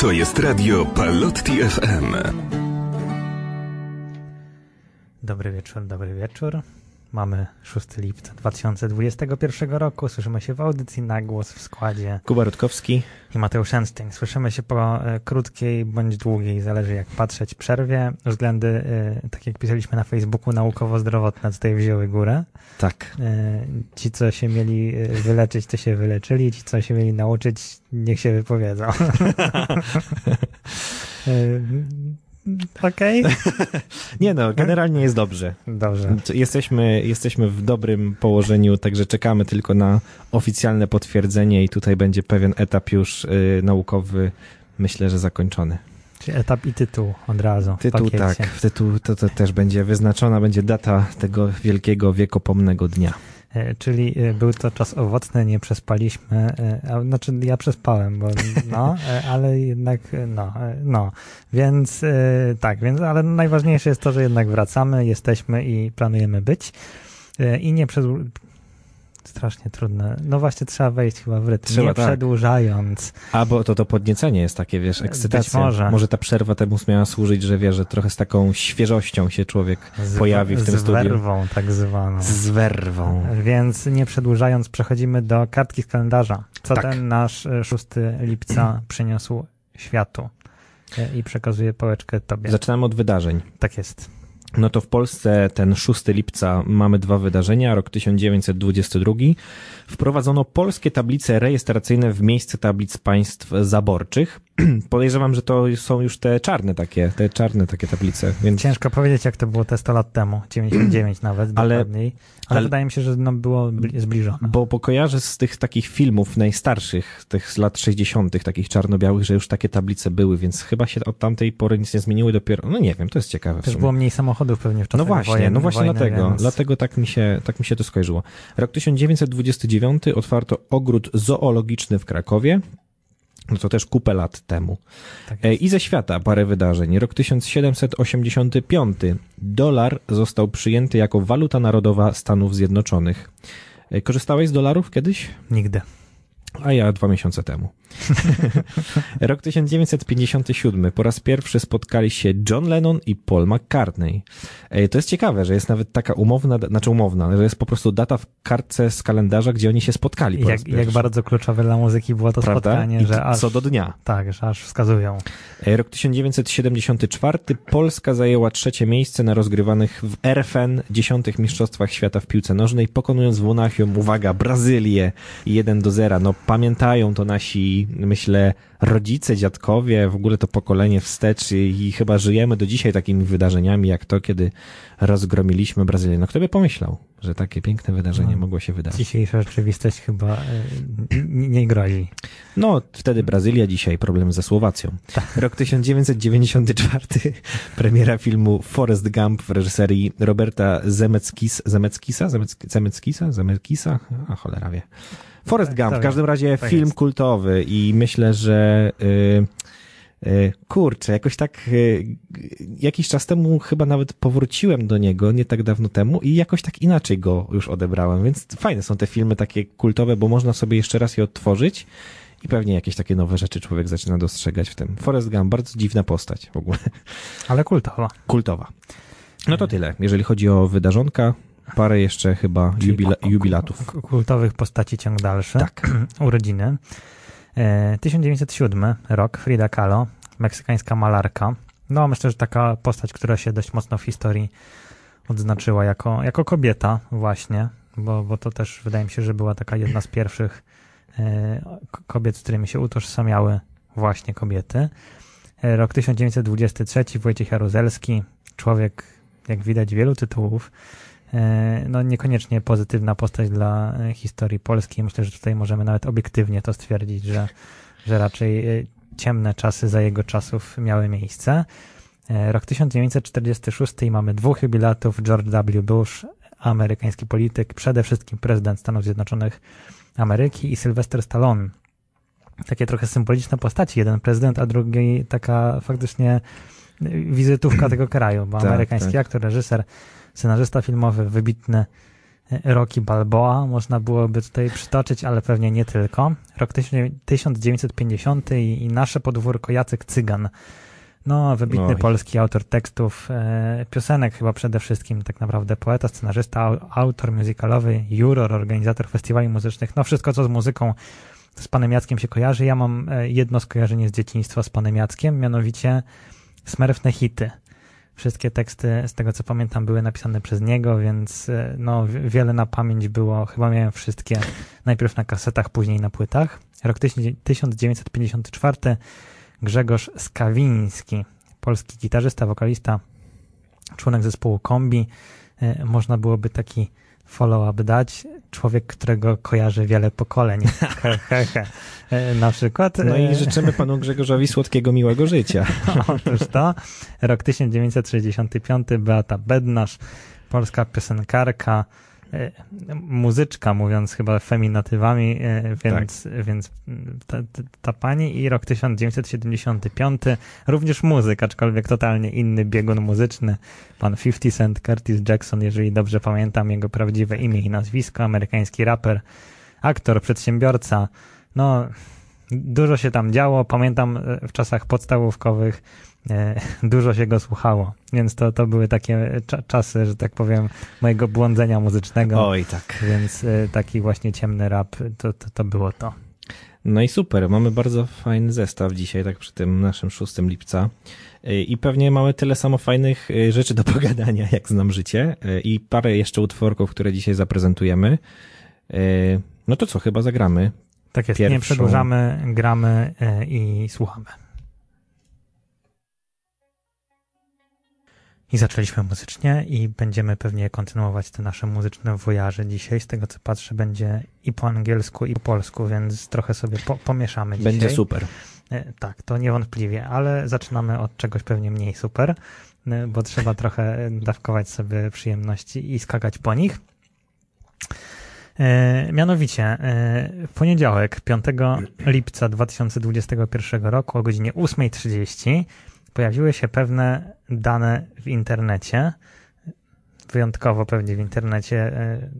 To jest radio Palotti FM. Dobry wieczór, dobry wieczór. Mamy 6 lipca 2021 roku. Słyszymy się w audycji na głos w składzie Kuba Rutkowski. i Mateusz Enstein. Słyszymy się po e, krótkiej bądź długiej, zależy jak patrzeć, przerwie. Względy, e, tak jak pisaliśmy na Facebooku, naukowo-zdrowotne tutaj wzięły górę. Tak. E, ci, co się mieli wyleczyć, to się wyleczyli. Ci, co się mieli nauczyć, niech się wypowiedzą. Okej? Nie no, generalnie jest dobrze. Dobrze. Jesteśmy, jesteśmy w dobrym położeniu, także czekamy tylko na oficjalne potwierdzenie i tutaj będzie pewien etap już y, naukowy, myślę, że zakończony. Czyli etap i tytuł od razu. Tytuł tak, w tytuł to, to też będzie wyznaczona, będzie data tego wielkiego, wiekopomnego dnia. E, Czyli e, był to czas owocny, nie przespaliśmy, e, a, znaczy ja przespałem, bo no, ale jednak no, no, więc tak, więc, ale najważniejsze jest to, że jednak wracamy, jesteśmy i planujemy być i nie strasznie trudne, no właśnie trzeba wejść chyba w rytm, Trzeba, nie tak. przedłużając, A bo to to podniecenie jest takie, wiesz, ekscytacja. może. Może ta przerwa temu miała służyć, że wiesz, że trochę z taką świeżością się człowiek z, pojawi w tym z studiu. werwą tak zwaną. Z werwą. Więc nie przedłużając, przechodzimy do kartki z kalendarza. Co Tak. ten nasz e, 6 lipca przyniósł światu? E, I przekazuję pałeczkę tobie. Zaczynamy od wydarzeń. Tak jest. No to w Polsce ten 6 lipca mamy dwa wydarzenia. Rok 1922 wprowadzono polskie tablice rejestracyjne w miejsce tablic państw zaborczych. Podejrzewam, że to są już te czarne takie, te czarne takie tablice, więc Ciężko powiedzieć, jak to było te 100 lat temu. 99 nawet, Ale- dokładniej. Ale, ale- wydaje mi się, że no było bli- zbliżone. bo, bo kojarzę z tych takich filmów najstarszych, tych z lat 60., takich czarno-białych, że już takie tablice były, więc chyba się od tamtej pory nic nie zmieniły dopiero. No nie wiem, to jest ciekawe. w Też było mniej samochodów pewnie w czasach No właśnie, wojen, no właśnie wojny, dlatego, więc... dlatego tak mi, się, tak mi się to skojarzyło. Rok 1929 otwarto ogród zoologiczny w Krakowie. No to też kupę lat temu. Tak E, I ze świata parę wydarzeń. Rok 1785. Dolar został przyjęty jako waluta narodowa Stanów Zjednoczonych. E, Korzystałeś z dolarów kiedyś? Nigdy. A ja dwa miesiące temu. Rok 1957. Po raz pierwszy spotkali się John Lennon i Paul McCartney. To jest ciekawe, że jest nawet taka umowna, znaczy umowna, że jest po prostu data w kartce z kalendarza, gdzie oni się spotkali po Jak, jak bardzo kluczowe dla muzyki było to Prawda? spotkanie, I że aż, co do dnia. tak, że aż wskazują. Rok 1974. Polska zajęła trzecie miejsce na rozgrywanych w RFN dziesiątych mistrzostwach świata w piłce nożnej, pokonując w Monachium, uwaga, Brazylię 1 do 0. No pamiętają to nasi, myślę, rodzice, dziadkowie, w ogóle to pokolenie wstecz i, chyba żyjemy do dzisiaj takimi wydarzeniami, jak to, kiedy rozgromiliśmy Brazylię. No kto by pomyślał, że takie piękne wydarzenie No. mogło się wydarzyć? Dzisiejsza rzeczywistość chyba nie, nie grozi. No, wtedy Brazylia, dzisiaj problem ze Słowacją. Tak. Rok 1994, premiera filmu Forrest Gump w reżyserii Roberta Zemeckis, Zemeckisa, Zemeck- Zemeckisa, Zemeckisa, a cholera wie. Forrest Tak, Gump, tak w każdym razie tak film jest. kultowy i myślę, że y, y, kurczę, jakoś tak y, jakiś czas temu chyba nawet powróciłem do niego, nie tak dawno temu i jakoś tak inaczej go już odebrałem, więc fajne są te filmy takie kultowe, bo można sobie jeszcze raz je odtworzyć i pewnie jakieś takie nowe rzeczy człowiek zaczyna dostrzegać w tym. Forrest Gump, bardzo dziwna postać w ogóle, Ale kultowa. kultowa. No to tyle, jeżeli chodzi o wydarzonka, parę jeszcze chyba ku- jubilatów. ku- Kultowych postaci ciąg dalszy. Tak. Urodziny. E, 1907 rok, Frida Kahlo, meksykańska malarka. No, myślę, że taka postać, która się dość mocno w historii odznaczyła jako, jako kobieta właśnie, bo, bo to też wydaje mi się, że była taka jedna z pierwszych e, kobiet, z którymi się utożsamiały właśnie kobiety. E, rok 1923, Wojciech Jaruzelski, człowiek, jak widać, wielu tytułów. E, no niekoniecznie pozytywna postać dla e, historii Polski. Myślę, że tutaj możemy nawet obiektywnie to stwierdzić, że, że raczej e, ciemne czasy za jego czasów miały miejsce. Rok 1946 i mamy dwóch jubilatów. George W. Bush, amerykański polityk, przede wszystkim prezydent Stanów Zjednoczonych Ameryki i Sylvester Stallone. Takie trochę symboliczne postaci. Jeden prezydent, a drugi taka faktycznie wizytówka tego kraju, bo Tak, amerykański tak. aktor, reżyser, scenarzysta filmowy, wybitny Rocky Balboa można byłoby tutaj przytoczyć, ale pewnie nie tylko. Rok 1950 i, i nasze podwórko Jacek Cygan. No, wybitny Oj. polski autor tekstów, e, piosenek chyba przede wszystkim, tak naprawdę poeta, scenarzysta, au- autor muzykalowy, juror, organizator festiwali muzycznych, no wszystko co z muzyką z panem Jackiem się kojarzy. Ja mam e, jedno skojarzenie z dzieciństwa z panem Jackiem, mianowicie Smerfne hity. Wszystkie teksty, z tego co pamiętam, były napisane przez niego, więc e, no, wi- wiele na pamięć było. Chyba miałem wszystkie najpierw na kasetach, później na płytach. Rok 1954. Grzegorz Skawiński, polski gitarzysta, wokalista, członek zespołu Kombi. E, Można byłoby taki follow-up dać. Człowiek, którego kojarzy wiele pokoleń. E, Na przykład. No e, i życzymy panu Grzegorzowi słodkiego, miłego życia. Otóż to, rok 1965, Beata Bednarz, polska piosenkarka, e, muzyczka, mówiąc chyba feminatywami, e, więc, więc ta, ta- pani i rok 1975, również muzyk, aczkolwiek totalnie inny biegun muzyczny, pan 50 Cent, Curtis Jackson, jeżeli dobrze pamiętam jego prawdziwe imię i nazwisko, amerykański raper, aktor, przedsiębiorca, no dużo się tam działo, pamiętam e, w czasach podstawówkowych e, dużo się go słuchało, więc to, to były takie cza- czasy, że tak powiem, mojego błądzenia muzycznego, Oj, tak. więc e, taki właśnie ciemny rap, to, to, to było to. No i super, mamy bardzo fajny zestaw dzisiaj, tak przy tym naszym 6 lipca. Y, I pewnie mamy tyle samo fajnych rzeczy do pogadania, jak znam życie. I parę jeszcze utworków, które dzisiaj zaprezentujemy. No to co, chyba zagramy. Tak jest, nie Pierwszą- przedłużamy, gramy e, i słuchamy. I zaczęliśmy muzycznie i będziemy pewnie kontynuować te nasze muzyczne wojaże dzisiaj. Z tego co patrzę, będzie i po angielsku, i po polsku, więc trochę sobie po, pomieszamy dzisiaj. Będzie super. E, Tak, to niewątpliwie, ale zaczynamy od czegoś pewnie mniej super, e, bo trzeba trochę dawkować sobie przyjemności i skakać po nich. E, Mianowicie, w poniedziałek, 5 lipca 2021 roku o godzinie 8.30 pojawiły się pewne dane w internecie, wyjątkowo pewnie w internecie, e,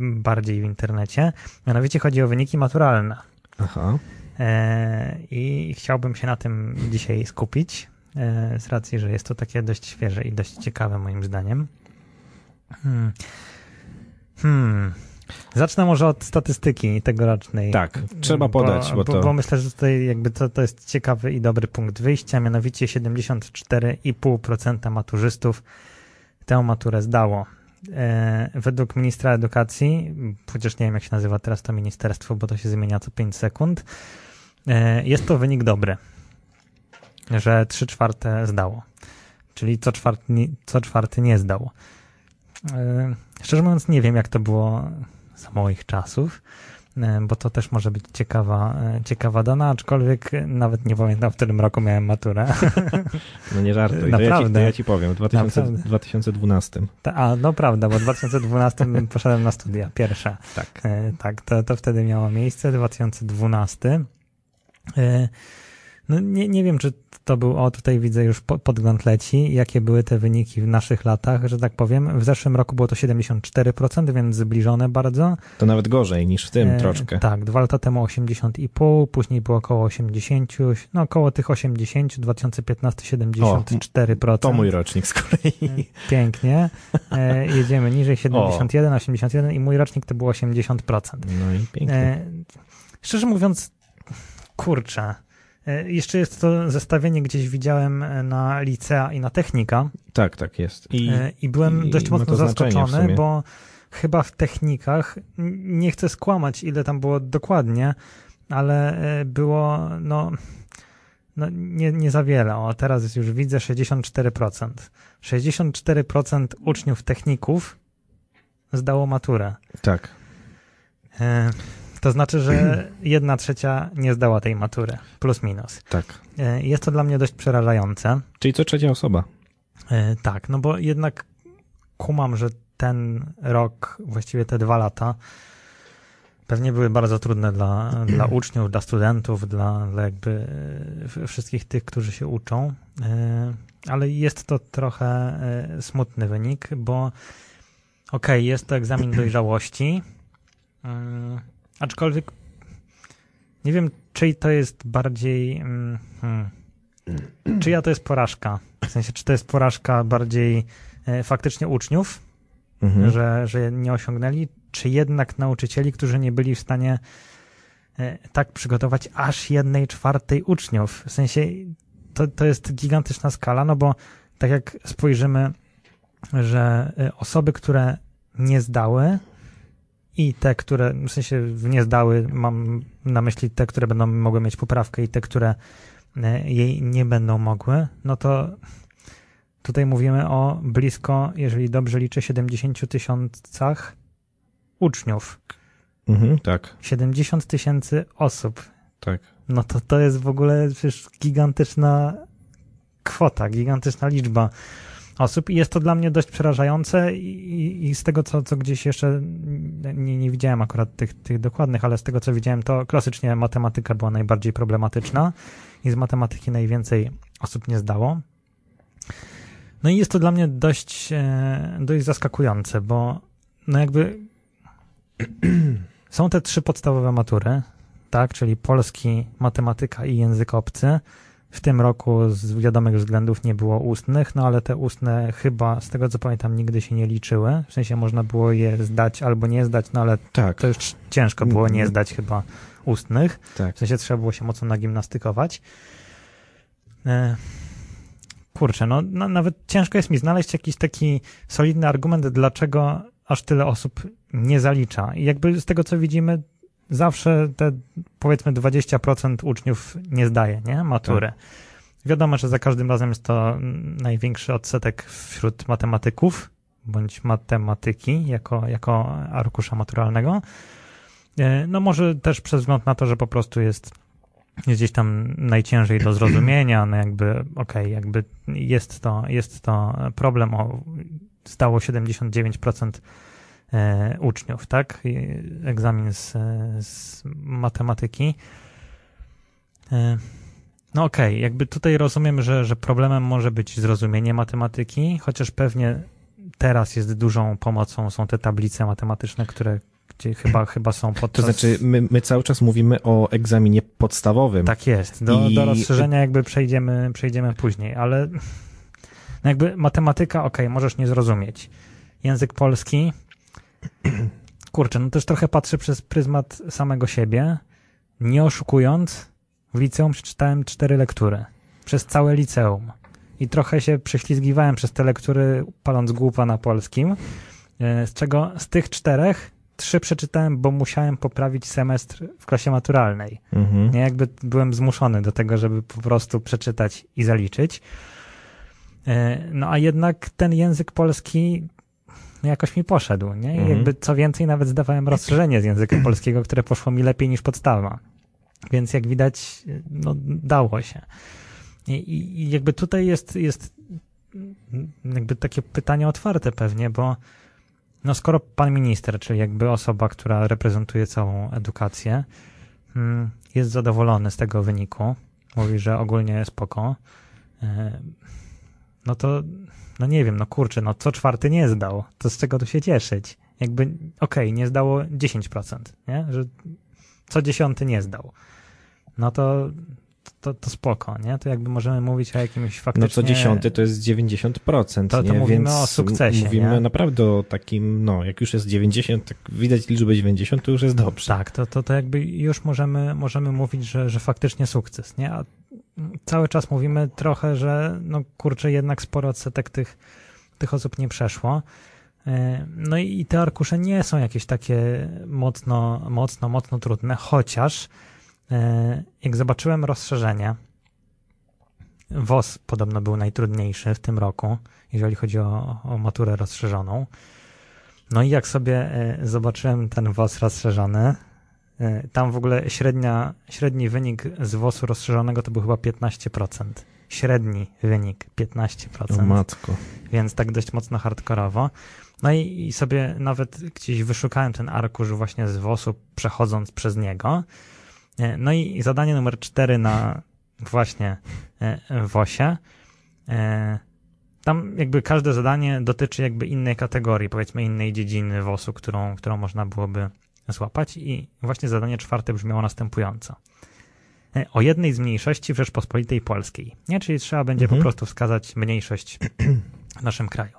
bardziej w internecie. Mianowicie chodzi o wyniki maturalne. Aha. E, I chciałbym się na tym dzisiaj skupić, e, z racji, że jest to takie dość świeże i dość ciekawe moim zdaniem. Hmm. Hmm. Zacznę może od statystyki tegorocznej. Tak, trzeba podać, bo to- Bo myślę, że tutaj jakby to, to jest ciekawy i dobry punkt wyjścia, mianowicie 74,5% maturzystów tę maturę zdało. E, według ministra edukacji, chociaż nie wiem jak się nazywa teraz to ministerstwo, bo to się zmienia co 5 sekund, e, jest to wynik dobry, że 3 czwarte zdało, czyli co czwarty, nie- co czwarty nie zdał. E, szczerze mówiąc nie wiem jak to było za moich czasów, e, bo to też może być ciekawa, e, ciekawa dana, aczkolwiek nawet nie pamiętam w którym roku miałem maturę. No nie żartuj. To ja, ci, Naprawdę. to ja ci powiem. W 2000, Naprawdę. 2012. Ta- A, no prawda, bo w 2012 poszedłem na studia, pierwsze. Tak. E, tak, to, to wtedy miało miejsce, 2012. E, no nie, nie wiem, czy to był, o tutaj widzę już po- podgląd leci, jakie były te wyniki w naszych latach, że tak powiem. W zeszłym roku było to 74%, więc zbliżone bardzo. To nawet gorzej niż w tym E, troszkę. Tak, dwa lata temu 80,5, później było około 80, no około tych 80, 2015 74%. To mój rocznik z kolei. Pięknie. E, jedziemy niżej 71, 81 i mój rocznik to było 80%. No i pięknie. E, szczerze mówiąc, kurczę. E, jeszcze jest to zestawienie gdzieś widziałem e, na licea i na technika tak, tak jest. I e, i byłem i dość mocno zaskoczony, bo chyba w technikach, nie chcę skłamać ile tam było dokładnie, ale było no, no nie, nie za wiele. O, teraz już widzę 64%. 64% uczniów techników zdało maturę. tak. E, To znaczy, że jedna trzecia nie zdała tej matury, plus minus. Tak. E, Jest to dla mnie dość przerażające. Czyli co trzecia osoba. E, Tak, no bo jednak kumam, że ten rok, właściwie te dwa lata, pewnie były bardzo trudne dla, dla uczniów, dla studentów, dla, dla jakby wszystkich tych, którzy się uczą. E, Ale jest to trochę smutny wynik, bo Okej, jest to egzamin dojrzałości, mm, aczkolwiek nie wiem, czy to jest bardziej. mm, Hmm, czyja to jest porażka? W sensie, czy to jest porażka bardziej e, faktycznie uczniów, Mhm. że, że nie osiągnęli, czy jednak nauczycieli, którzy nie byli w stanie e, tak przygotować aż jednej czwartej uczniów. W sensie to, to jest gigantyczna skala, no bo tak jak spojrzymy, że e, osoby, które nie zdały i te, które, w sensie nie zdały, mam na myśli te, które będą mogły mieć poprawkę i te, które e, jej nie będą mogły, no to tutaj mówimy o blisko, jeżeli dobrze liczę, 70 tysiącach uczniów. Mhm, tak, 70 tysięcy osób. tak. No to to jest w ogóle przecież gigantyczna kwota, gigantyczna liczba osób i jest to dla mnie dość przerażające i, i z tego, co, co gdzieś jeszcze nie, nie widziałem akurat tych, tych dokładnych, ale z tego, co widziałem, to klasycznie matematyka była najbardziej problematyczna i z matematyki najwięcej osób nie zdało. No i jest to dla mnie dość, e, dość zaskakujące, bo no jakby są te trzy podstawowe matury, tak, czyli polski, matematyka i język obcy. W tym roku z wiadomych względów nie było ustnych, no ale te ustne chyba, z tego co pamiętam, nigdy się nie liczyły. W sensie można było je zdać albo nie zdać, no ale Tak, to już ciężko było nie Mhm. zdać chyba ustnych. tak. W sensie trzeba było się mocno nagimnastykować. E, kurczę, no, no nawet ciężko jest mi znaleźć jakiś taki solidny argument, dlaczego aż tyle osób nie zalicza. I jakby z tego, co widzimy, zawsze te powiedzmy 20% uczniów nie zdaje, nie? Matury. Wiadomo, że za każdym razem jest to największy odsetek wśród matematyków, bądź matematyki jako, jako arkusza maturalnego. E, No może też przez wzgląd na to, że po prostu jest, jest gdzieś tam najciężej do zrozumienia, no jakby, okej, jakby jest to, jest to problem, o, zdało 79% e, uczniów, tak? Egzamin z, z matematyki. E, No okej, jakby tutaj rozumiem, że, że problemem może być zrozumienie matematyki, chociaż pewnie teraz jest dużą pomocą są te tablice matematyczne, które gdzie chyba, chyba są To podczas... znaczy, my, my cały czas mówimy o egzaminie podstawowym. Tak jest. Do, I- do rozszerzenia jakby przejdziemy, przejdziemy później, ale no jakby matematyka, okej, możesz nie zrozumieć. Język polski, kurczę, no też trochę patrzę przez pryzmat samego siebie. Nie oszukując, w liceum przeczytałem cztery lektury. Przez całe liceum. I trochę się prześlizgiwałem przez te lektury, paląc głupa na polskim, e, z czego z tych czterech trzy przeczytałem, bo musiałem poprawić semestr w klasie maturalnej. Mhm. Nie, jakby byłem zmuszony do tego, żeby po prostu przeczytać i zaliczyć. E, No a jednak ten język polski jakoś mi poszedł, nie? I Mhm. jakby co więcej, nawet zdawałem rozszerzenie z języka polskiego, które poszło mi lepiej niż podstawa. Więc jak widać, no dało się. I, i- jakby tutaj jest, jest jakby takie pytanie otwarte pewnie, bo no skoro pan minister, czyli jakby osoba, która reprezentuje całą edukację, mm, jest zadowolony z tego wyniku, mówi, że ogólnie spoko, e, no to, no nie wiem, no kurczę, no co czwarty nie zdał, to z czego tu się cieszyć? Jakby, okej, nie zdało 10%, nie? Że co dziesiąty nie zdał. No to, to, to spoko, nie? To jakby możemy mówić o jakimś faktycznie... No co dziesiąty to jest 90%. To- to nie? mówimy Więc o sukcesie, Mówimy nie? naprawdę o takim, no jak już jest 90, tak widać liczbę 90, to już jest dobrze. Tak, to, to, to jakby już możemy, możemy mówić, że, że faktycznie sukces, nie? A cały czas mówimy trochę, że no kurczę, jednak sporo odsetek tych, tych osób nie przeszło. E, No i te arkusze nie są jakieś takie mocno, mocno, mocno trudne, chociaż e, jak zobaczyłem rozszerzenie, WOS podobno był najtrudniejszy w tym roku, jeżeli chodzi o, o maturę rozszerzoną. No i jak sobie e, zobaczyłem ten WOS rozszerzony, tam w ogóle średnia, średni wynik z WOS-u rozszerzonego to był chyba 15%. Średni wynik 15%, O matko. więc tak dość mocno hardkorowo. No i, i sobie nawet gdzieś wyszukałem ten arkusz właśnie z WOS-u, przechodząc przez niego. E, No i zadanie numer 4 na właśnie e, WOS-ie. E, tam jakby każde zadanie dotyczy jakby innej kategorii, powiedzmy innej dziedziny WOS-u, którą, którą można byłoby złapać i właśnie zadanie czwarte brzmiało następująco. E, o jednej z mniejszości w Rzeczpospolitej Polskiej. Nie? Czyli trzeba będzie mhm. po prostu wskazać mniejszość w naszym kraju.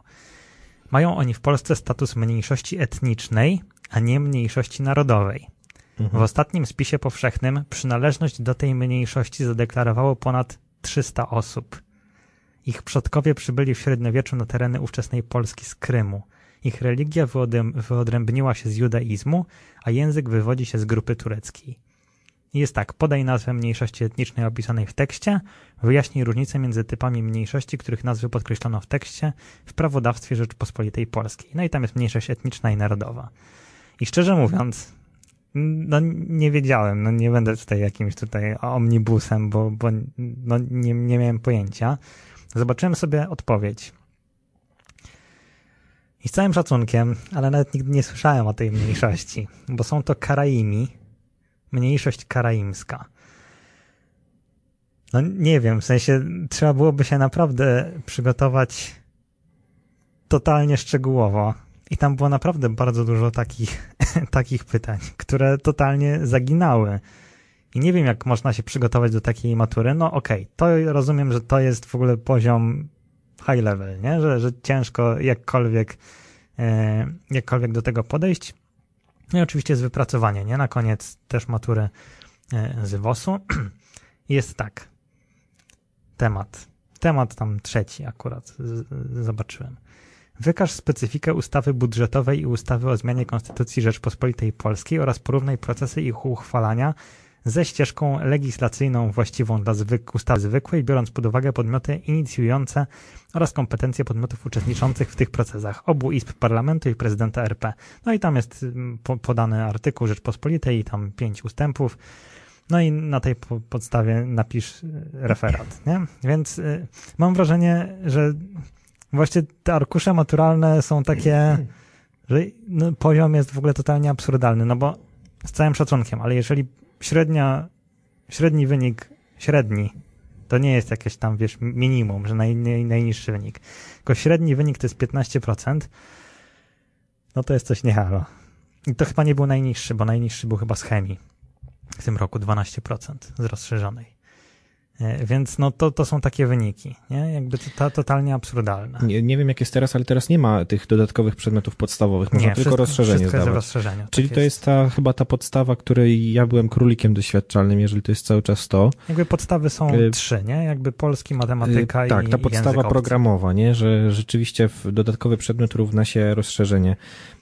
Mają oni w Polsce status mniejszości etnicznej, a nie mniejszości narodowej. Mhm. W ostatnim spisie powszechnym przynależność do tej mniejszości zadeklarowało ponad 300 osób. Ich przodkowie przybyli w średniowieczu na tereny ówczesnej Polski z Krymu. Ich religia wyodrębniła się z judaizmu, a język wywodzi się z grupy tureckiej. Jest tak, podaj nazwę mniejszości etnicznej opisanej w tekście, wyjaśnij różnice między typami mniejszości, których nazwy podkreślono w tekście w prawodawstwie Rzeczypospolitej Polskiej. No i tam jest mniejszość etniczna i narodowa. I szczerze mówiąc, no nie wiedziałem, no nie będę tutaj jakimś tutaj omnibusem, bo, bo no nie, nie miałem pojęcia. Zobaczyłem sobie odpowiedź. I z całym szacunkiem, ale nawet nigdy nie słyszałem o tej mniejszości, bo są to Karaimi, mniejszość karaimska. No nie wiem, w sensie trzeba byłoby się naprawdę przygotować totalnie szczegółowo. I tam było naprawdę bardzo dużo takich, takich pytań, które totalnie zaginały. I nie wiem, jak można się przygotować do takiej matury. No okej, okay, to rozumiem, że to jest w ogóle poziom high level, nie? Że, że ciężko jakkolwiek, e, jakkolwiek do tego podejść. No i oczywiście jest wypracowanie, nie? Na koniec też matury e, z WOS-u. Jest tak. Temat. Temat tam trzeci akurat zobaczyłem. Wykaż specyfikę ustawy budżetowej i ustawy o zmianie Konstytucji Rzeczpospolitej Polskiej oraz porównaj procesy ich uchwalania ze ścieżką legislacyjną właściwą dla zwyk ustawy zwykłej, biorąc pod uwagę podmioty inicjujące oraz kompetencje podmiotów uczestniczących w tych procesach obu izb parlamentu i prezydenta RP. No i tam jest mm, po, podany artykuł Rzeczpospolitej i tam pięć ustępów. No i na tej po podstawie napisz y, referat, nie? Więc y, mam wrażenie, że właśnie te arkusze maturalne są takie, że no, poziom jest w ogóle totalnie absurdalny, no bo z całym szacunkiem, ale jeżeli średnia, średni wynik, średni, to nie jest jakieś tam, wiesz, minimum, że naj, naj, najniższy wynik. Tylko średni wynik to jest 15%, no to jest coś niehalo. I to chyba nie był najniższy, bo najniższy był chyba z chemii w tym roku 12% z rozszerzonej. E, więc no to, to są takie wyniki, nie? Jakby to, to totalnie absurdalne. Nie, nie wiem jak jest teraz, ale teraz nie ma tych dodatkowych przedmiotów podstawowych, można nie, tylko wszystko, rozszerzenie wszystko zdawać. Jest rozszerzeniu, Czyli tak to jest. jest ta, chyba ta podstawa, której ja byłem królikiem doświadczalnym, jeżeli to jest cały czas to. Jakby podstawy są y trzy, nie? Jakby polski, matematyka y tak, i Tak, ta podstawa programowa, nie? Że rzeczywiście dodatkowy przedmiot równa się rozszerzenie.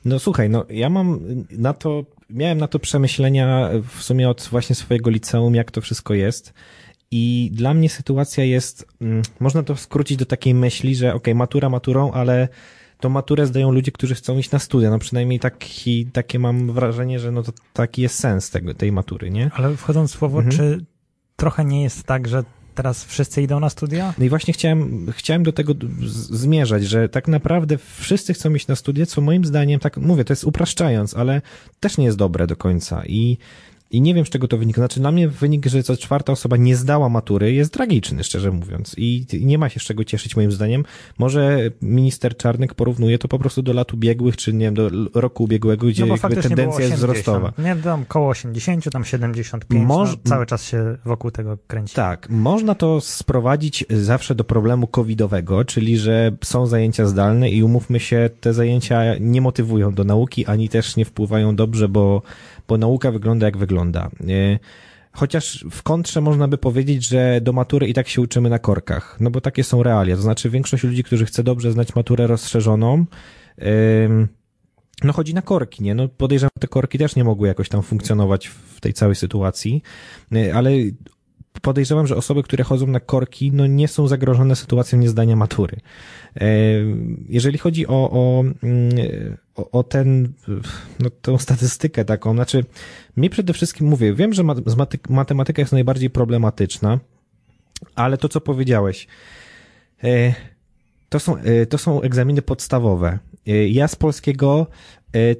No słuchaj, no ja mam na to, miałem na to przemyślenia w sumie od właśnie swojego liceum, jak to wszystko jest. I dla mnie sytuacja jest, mm, można to skrócić do takiej myśli, że ok, matura maturą, ale to maturę zdają ludzie, którzy chcą iść na studia. No przynajmniej taki, takie mam wrażenie, że no to taki jest sens tego, tej matury, nie? Ale wchodząc w słowo, mhm. czy trochę nie jest tak, że teraz wszyscy idą na studia? No i właśnie chciałem, chciałem do tego zmierzać, że tak naprawdę wszyscy chcą iść na studia, co moim zdaniem, tak mówię, to jest upraszczając, ale też nie jest dobre do końca. I i nie wiem, z czego to wynika. Znaczy, dla mnie wynik, że co czwarta osoba nie zdała matury, jest tragiczny, szczerze mówiąc. I nie ma się z czego cieszyć, moim zdaniem. Może minister Czarnek porównuje to po prostu do lat ubiegłych, czy nie wiem, do roku ubiegłego, gdzie no jakby tendencja jest wzrostowa. Nie, tam koło 80, tam 75, Moż... no, cały czas się wokół tego kręci. Tak, można to sprowadzić zawsze do problemu covidowego, czyli że są zajęcia zdalne i umówmy się, te zajęcia nie motywują do nauki, ani też nie wpływają dobrze, bo bo nauka wygląda jak wygląda. Chociaż w kontrze można by powiedzieć, że do matury i tak się uczymy na korkach, no bo takie są realia. To znaczy większość ludzi, którzy chce dobrze znać maturę rozszerzoną, no chodzi na korki, nie? No podejrzewam, te korki też nie mogły jakoś tam funkcjonować w tej całej sytuacji, ale podejrzewam, że osoby, które chodzą na korki, no nie są zagrożone sytuacją niezdania matury. E, jeżeli chodzi o, o, mm, o, o ten, no, tą statystykę taką, znaczy, mnie przede wszystkim mówię, wiem, że matematyka jest najbardziej problematyczna, ale to, co powiedziałeś, e, to są, e, to są egzaminy podstawowe. Ja z polskiego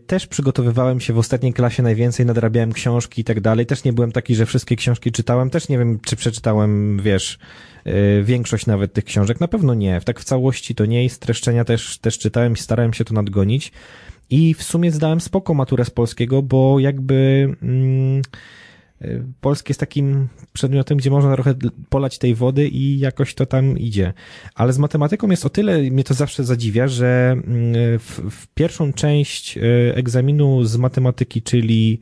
też przygotowywałem się w ostatniej klasie najwięcej, nadrabiałem książki i tak dalej. Też nie byłem taki, że wszystkie książki czytałem. Też nie wiem, czy przeczytałem, wiesz, e, większość nawet tych książek. Na pewno nie. Tak w całości to nie i streszczenia też, też czytałem i starałem się to nadgonić. I w sumie zdałem spoko maturę z polskiego, bo jakby... Mm, Polski jest takim przedmiotem, gdzie można trochę polać tej wody i jakoś to tam idzie. Ale z matematyką jest o tyle, mnie to zawsze zadziwia, że mm, w, w pierwszą część e, egzaminu z matematyki, czyli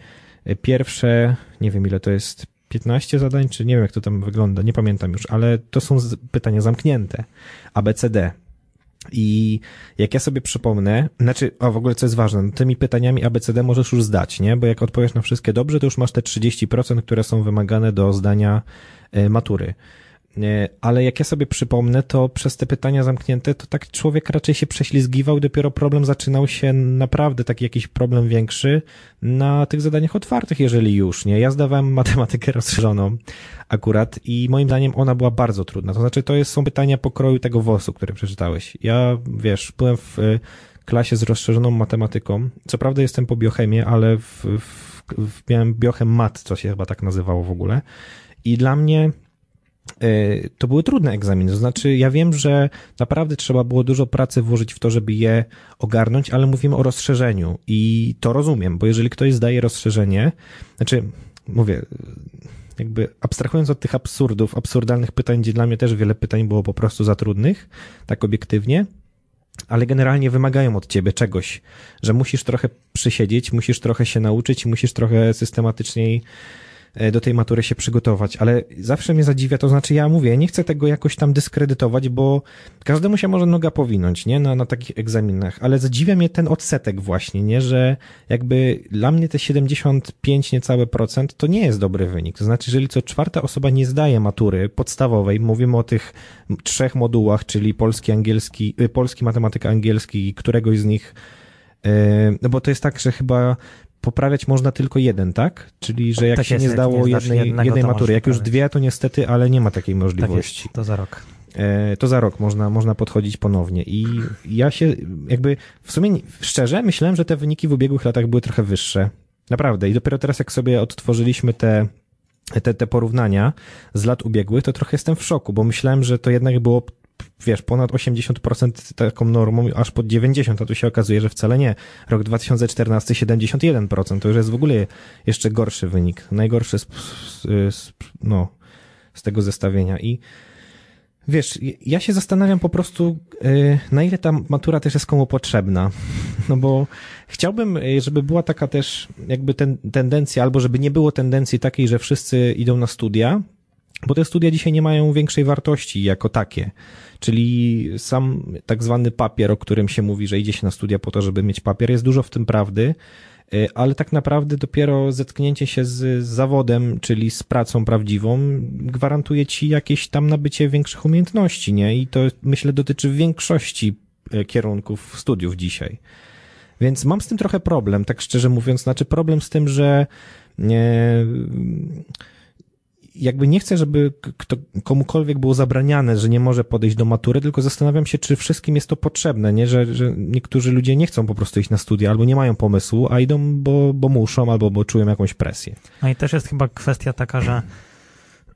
pierwsze, nie wiem ile to jest, 15 zadań, czy nie wiem jak to tam wygląda, nie pamiętam już, ale to są pytania zamknięte. ABCD. I jak ja sobie przypomnę, znaczy, a w ogóle co jest ważne, no tymi pytaniami ABCD możesz już zdać, nie? Bo jak odpowiesz na wszystkie dobrze, to już masz te 30%, które są wymagane do zdania e, matury. Ale jak ja sobie przypomnę, to przez te pytania zamknięte, to tak człowiek raczej się prześlizgiwał, dopiero problem zaczynał się naprawdę taki jakiś problem większy na tych zadaniach otwartych, jeżeli już, nie? Ja zdawałem matematykę rozszerzoną akurat i moim zdaniem ona była bardzo trudna. To znaczy, to jest, są pytania pokroju tego WOS-u, które przeczytałeś. Ja, wiesz, byłem w y, klasie z rozszerzoną matematyką. Co prawda jestem po biochemie, ale w, w, w miałem biochem mat, co się chyba tak nazywało w ogóle. I dla mnie E, to były trudne egzaminy. To znaczy, ja wiem, że naprawdę trzeba było dużo pracy włożyć w to, żeby je ogarnąć, ale mówimy o rozszerzeniu i to rozumiem, bo jeżeli ktoś zdaje rozszerzenie, znaczy, mówię, jakby abstrahując od tych absurdów, absurdalnych pytań, gdzie dla mnie też wiele pytań było po prostu za trudnych, tak obiektywnie, ale generalnie wymagają od ciebie czegoś, że musisz trochę przysiedzieć, musisz trochę się nauczyć, musisz trochę systematyczniej E, do tej matury się przygotować, ale zawsze mnie zadziwia, to znaczy ja mówię, nie chcę tego jakoś tam dyskredytować, bo każdemu się może noga powinąć, nie, na, na takich egzaminach, ale zadziwia mnie ten odsetek właśnie, nie, że jakby dla mnie te 75 niecałe procent to nie jest dobry wynik, to znaczy, jeżeli co czwarta osoba nie zdaje matury podstawowej, mówimy o tych trzech modułach, czyli polski, angielski, y, polski, matematyka, angielski, któregoś z nich e, no bo to jest tak, że chyba poprawiać można tylko jeden, tak? Czyli, że jak tak się jest, nie zdało jak jednej, jednej matury, jak już dwie, to niestety, ale nie ma takiej możliwości. Tak jest, to za rok. E, to za rok można, można podchodzić ponownie. I ja się jakby w sumie szczerze myślałem, że te wyniki w ubiegłych latach były trochę wyższe. Naprawdę. I dopiero teraz, jak sobie odtworzyliśmy te, te, te porównania z lat ubiegłych, to trochę jestem w szoku, bo myślałem, że to jednak było wiesz, ponad 80% taką normą, aż pod 90%, a tu się okazuje, że wcale nie. Rok 2014 71%, to już jest w ogóle jeszcze gorszy wynik. Najgorszy z, z, no, z tego zestawienia. I wiesz, ja się zastanawiam po prostu, y, na ile ta matura też jest komu potrzebna. No bo chciałbym, y, żeby była taka też jakby ten, tendencja, albo żeby nie było tendencji takiej, że wszyscy idą na studia, bo te studia dzisiaj nie mają większej wartości jako takie. Czyli sam tak zwany papier, o którym się mówi, że idzie się na studia po to, żeby mieć papier, jest dużo w tym prawdy, y, ale tak naprawdę dopiero zetknięcie się z zawodem, czyli z pracą prawdziwą, gwarantuje ci jakieś tam nabycie większych umiejętności, nie? I to myślę dotyczy większości y, kierunków studiów dzisiaj. Więc mam z tym trochę problem, tak szczerze mówiąc, znaczy problem z tym, że nie, jakby nie chcę, żeby kto, komukolwiek było zabraniane, że nie może podejść do matury, tylko zastanawiam się, czy wszystkim jest to potrzebne, nie? Że, że niektórzy ludzie nie chcą po prostu iść na studia albo nie mają pomysłu, a idą, bo, bo muszą albo bo czują jakąś presję. No i też jest chyba kwestia taka, że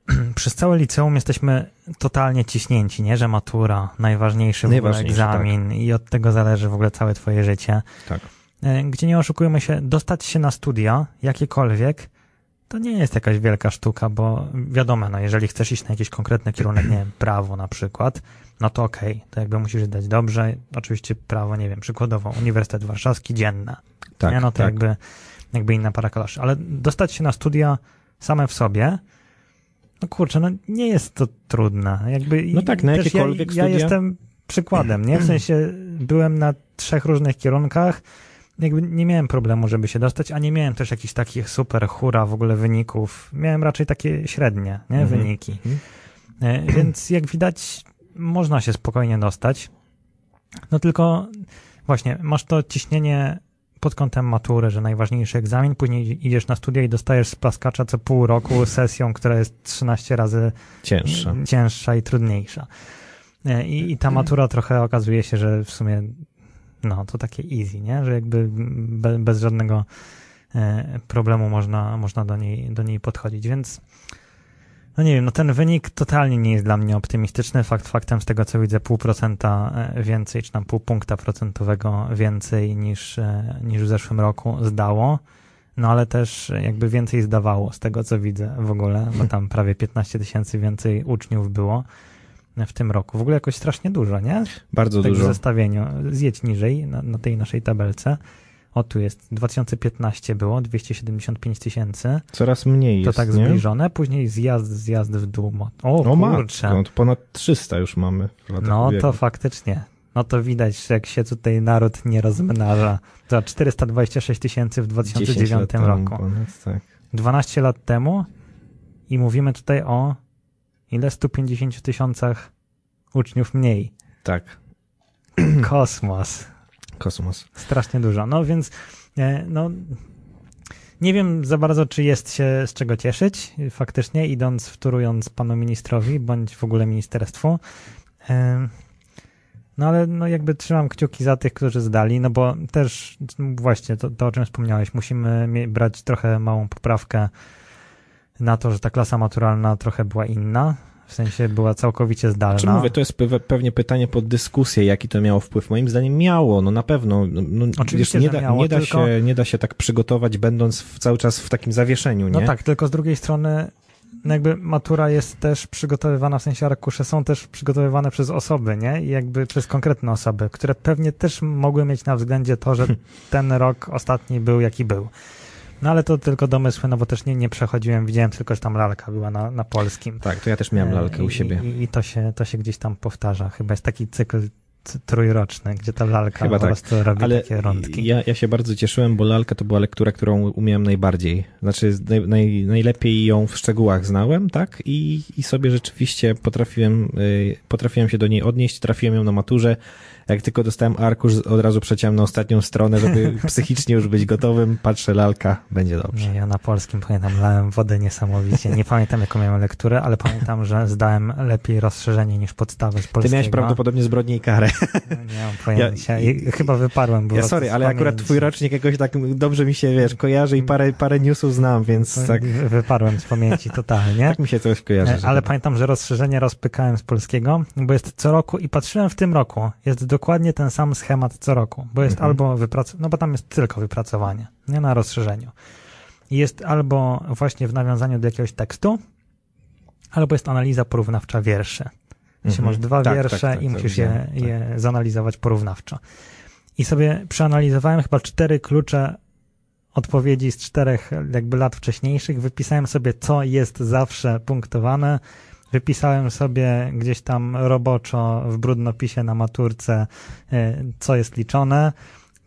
przez całe liceum jesteśmy totalnie ciśnięci, nie? Że matura, najważniejszy, najważniejszy egzamin tak. i od tego zależy w ogóle całe twoje życie. Tak. E, gdzie nie oszukujmy się, dostać się na studia, jakiekolwiek, to nie jest jakaś wielka sztuka, bo wiadomo, no jeżeli chcesz iść na jakiś konkretny kierunek, nie wiem, prawo na przykład, no to okej, okay, to jakby musisz zdać dobrze. Oczywiście prawo, nie wiem, przykładowo Uniwersytet Warszawski dzienne. Tak, nie? No to tak. jakby, jakby inna para kalaszy. Ale dostać się na studia same w sobie, no kurczę, no nie jest to trudne. Jakby no tak, na jakiekolwiek ja, studia. Ja jestem przykładem, nie? W sensie byłem na trzech różnych kierunkach, jakby nie miałem problemu, żeby się dostać, a nie miałem też jakichś takich super hura w ogóle wyników. Miałem raczej takie średnie nie? Mhm. wyniki. Mhm. Więc jak widać, można się spokojnie dostać. No tylko właśnie, masz to ciśnienie pod kątem matury, że najważniejszy egzamin, później idziesz na studia i dostajesz z plaskacza co pół roku sesją, która jest 13 razy cięższa, cięższa i trudniejsza. E, I, I ta matura trochę okazuje się, że w sumie No, to takie easy, nie? Że jakby be, bez żadnego e, problemu można, można do, niej, do niej podchodzić, więc no nie wiem, no ten wynik totalnie nie jest dla mnie optymistyczny. Fakt faktem z tego co widzę pół procenta e, więcej, czy tam pół punkta procentowego więcej niż, e, niż w zeszłym roku zdało. No ale też jakby więcej zdawało z tego co widzę w ogóle, bo tam prawie 15 tysięcy więcej uczniów było w tym roku. W ogóle jakoś strasznie dużo, nie? Bardzo tak dużo. w zestawieniu. Zjedź niżej na, na tej naszej tabelce. O, tu jest 2015 było, 275 tysięcy. Coraz mniej To jest, tak nie? zbliżone. Później zjazd, zjazd w dół. O, O kurczę. matko, to ponad 300 już mamy No to faktycznie. No to widać, jak się tutaj naród nie rozmnaża. To 426 tysięcy w 10 2009 lat temu roku. Ponad, tak. 12 lat temu i mówimy tutaj o ile? 150 tysiącach uczniów mniej. tak, Kosmos. kosmos. Strasznie dużo. No więc e, no nie wiem za bardzo, czy jest się z czego cieszyć faktycznie, idąc, wtórując panu ministrowi, bądź w ogóle ministerstwu. E, No ale no jakby trzymam kciuki za tych, którzy zdali, no bo też właśnie to, to o czym wspomniałeś, musimy brać trochę małą poprawkę na to, że ta klasa maturalna trochę była inna, w sensie była całkowicie zdalna. Czy mówię, to jest pe- pewnie pytanie pod dyskusję, jaki to miało wpływ. Moim zdaniem miało, no na pewno. No, no, Oczywiście, nie, że da, miało, nie, da tylko- się, nie da się tak przygotować, będąc w, cały czas w takim zawieszeniu, nie? No tak, tylko z drugiej strony no jakby matura jest też przygotowywana, w sensie arkusze są też przygotowywane przez osoby, nie? I jakby przez konkretne osoby, które pewnie też mogły mieć na względzie to, że ten rok ostatni był jaki był. No ale to tylko domysły, no bo też nie, nie przechodziłem, widziałem tylko, że tam lalka była na, na polskim. Tak, to ja też miałem lalkę E, u i- siebie. I, i to, się, to się gdzieś tam powtarza. Chyba jest taki cykl trójroczny, gdzie ta lalka Chyba po tak. prostu robi Ale takie rądki. ja, ja się bardzo cieszyłem, bo lalka to była lektura, którą umiałem najbardziej. Znaczy naj, naj, najlepiej ją w szczegółach znałem, tak? I, i sobie rzeczywiście potrafiłem, y, potrafiłem się do niej odnieść, trafiłem ją na maturze. Jak tylko dostałem arkusz, od razu przeciąłem na ostatnią stronę, żeby psychicznie już być gotowym. Patrzę, lalka, będzie dobrze. Nie, ja na polskim pamiętam, lałem wodę niesamowicie. Nie pamiętam, jaką miałem lekturę, ale pamiętam, że zdałem lepiej rozszerzenie niż podstawę z Ty polskiego. miałeś prawdopodobnie zbrodnię i karę. Nie mam pojęcia. I chyba wyparłem, bo Ja sorry, ale akurat twój rocznik jakoś tak dobrze mi się, wiesz, kojarzy i parę, parę newsów znam, więc tak, Wy- Wyparłem z pamięci totalnie. tak mi się coś kojarzy. E, Ale pamiętam, że rozszerzenie rozpykałem z polskiego, bo jest co roku i patrzyłem w tym roku. Jest dokładnie ten sam schemat co roku, bo jest Mhm. albo wypracowanie, no bo tam jest tylko wypracowanie, nie na rozszerzeniu. Jest albo właśnie w nawiązaniu do jakiegoś tekstu, albo jest analiza porównawcza wierszy. Jeśli Mhm. masz dwa Tak, wiersze tak, tak, i musisz je, widziałem, tak. je zanalizować porównawczo. I sobie przeanalizowałem chyba cztery klucze odpowiedzi z czterech jakby lat wcześniejszych. Wypisałem sobie, co jest zawsze punktowane. Wypisałem sobie gdzieś tam roboczo w brudnopisie na maturce, e, co jest liczone.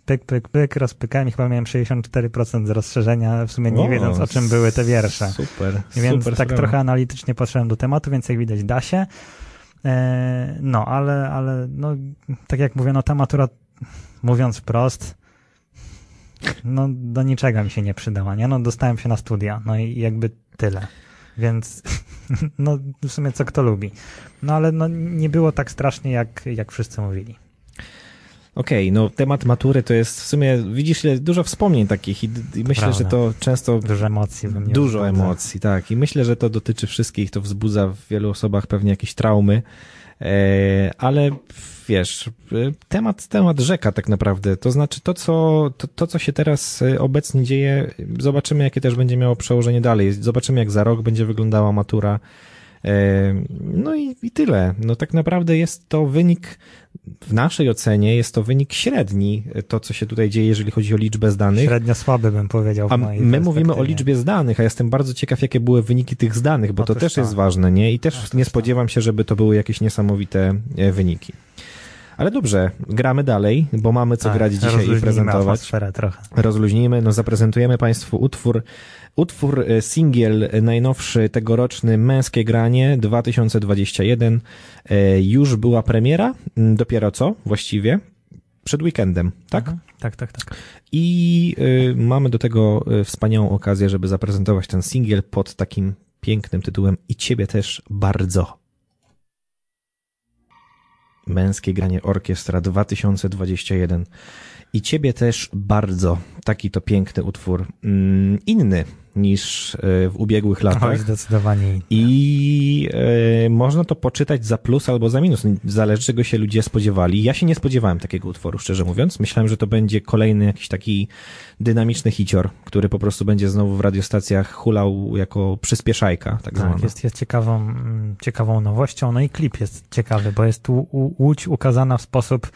Pyk, pyk, pyk, rozpykałem i chyba miałem 64% z rozszerzenia, w sumie nie wiedząc o czym były te wiersze. Super, Więc super tak sprawa. trochę analitycznie podszedłem do tematu, więc jak widać da się. E, No, ale, ale no, tak jak mówię, no ta matura, mówiąc wprost, no do niczego mi się nie przydała, nie? No dostałem się na studia, no i jakby tyle. Więc no w sumie co kto lubi. No ale no nie było tak strasznie, jak, jak wszyscy mówili. Okej, no temat matury to jest w sumie, widzisz, dużo wspomnień takich i, i myślę, Prawda. że to często Dużo emocji we mnie dużo wzbudza. emocji, tak. I myślę, że to dotyczy wszystkich, to wzbudza w wielu osobach pewnie jakieś traumy, ale wiesz, e, temat, temat rzeka tak naprawdę. To znaczy to co, to, to, co się teraz e, obecnie dzieje, zobaczymy, jakie też będzie miało przełożenie dalej. Zobaczymy, jak za rok będzie wyglądała matura. E, No i, i tyle. No tak naprawdę jest to wynik, w naszej ocenie jest to wynik średni, e, to co się tutaj dzieje, jeżeli chodzi o liczbę zdanych. Średnio słaby bym powiedział. w A my mówimy o liczbie zdanych, a jestem bardzo ciekaw, jakie były wyniki tych zdanych, bo to Otóż też to. jest ważne, nie? I też Otóż nie to. spodziewam się, żeby to były jakieś niesamowite e, wyniki. Ale dobrze, gramy dalej, bo mamy co Tak, grać dzisiaj i prezentować. atmosferę trochę. Rozluźnijmy, no zaprezentujemy Państwu utwór, utwór e, singiel e, najnowszy tegoroczny Męskie Granie 2021. E, Już była premiera, dopiero co właściwie, przed weekendem, tak? Mhm. Tak, tak, tak. I y, mamy do tego wspaniałą okazję, żeby zaprezentować ten singiel pod takim pięknym tytułem I Ciebie też bardzo. Męskie Granie Orkiestra 2021. I ciebie też bardzo. Taki to piękny utwór. Mm, inny niż e, w ubiegłych latach. Oj, zdecydowanie. I e, można to poczytać za plus albo za minus. Zależy, czego się ludzie spodziewali. Ja się nie spodziewałem takiego utworu, szczerze mówiąc. Myślałem, że to będzie kolejny jakiś taki dynamiczny hicior, który po prostu będzie znowu w radiostacjach hulał jako przyspieszajka, tak, Tak, jest, jest ciekawą, ciekawą nowością. No i klip jest ciekawy, bo jest tu łódź ukazana w sposób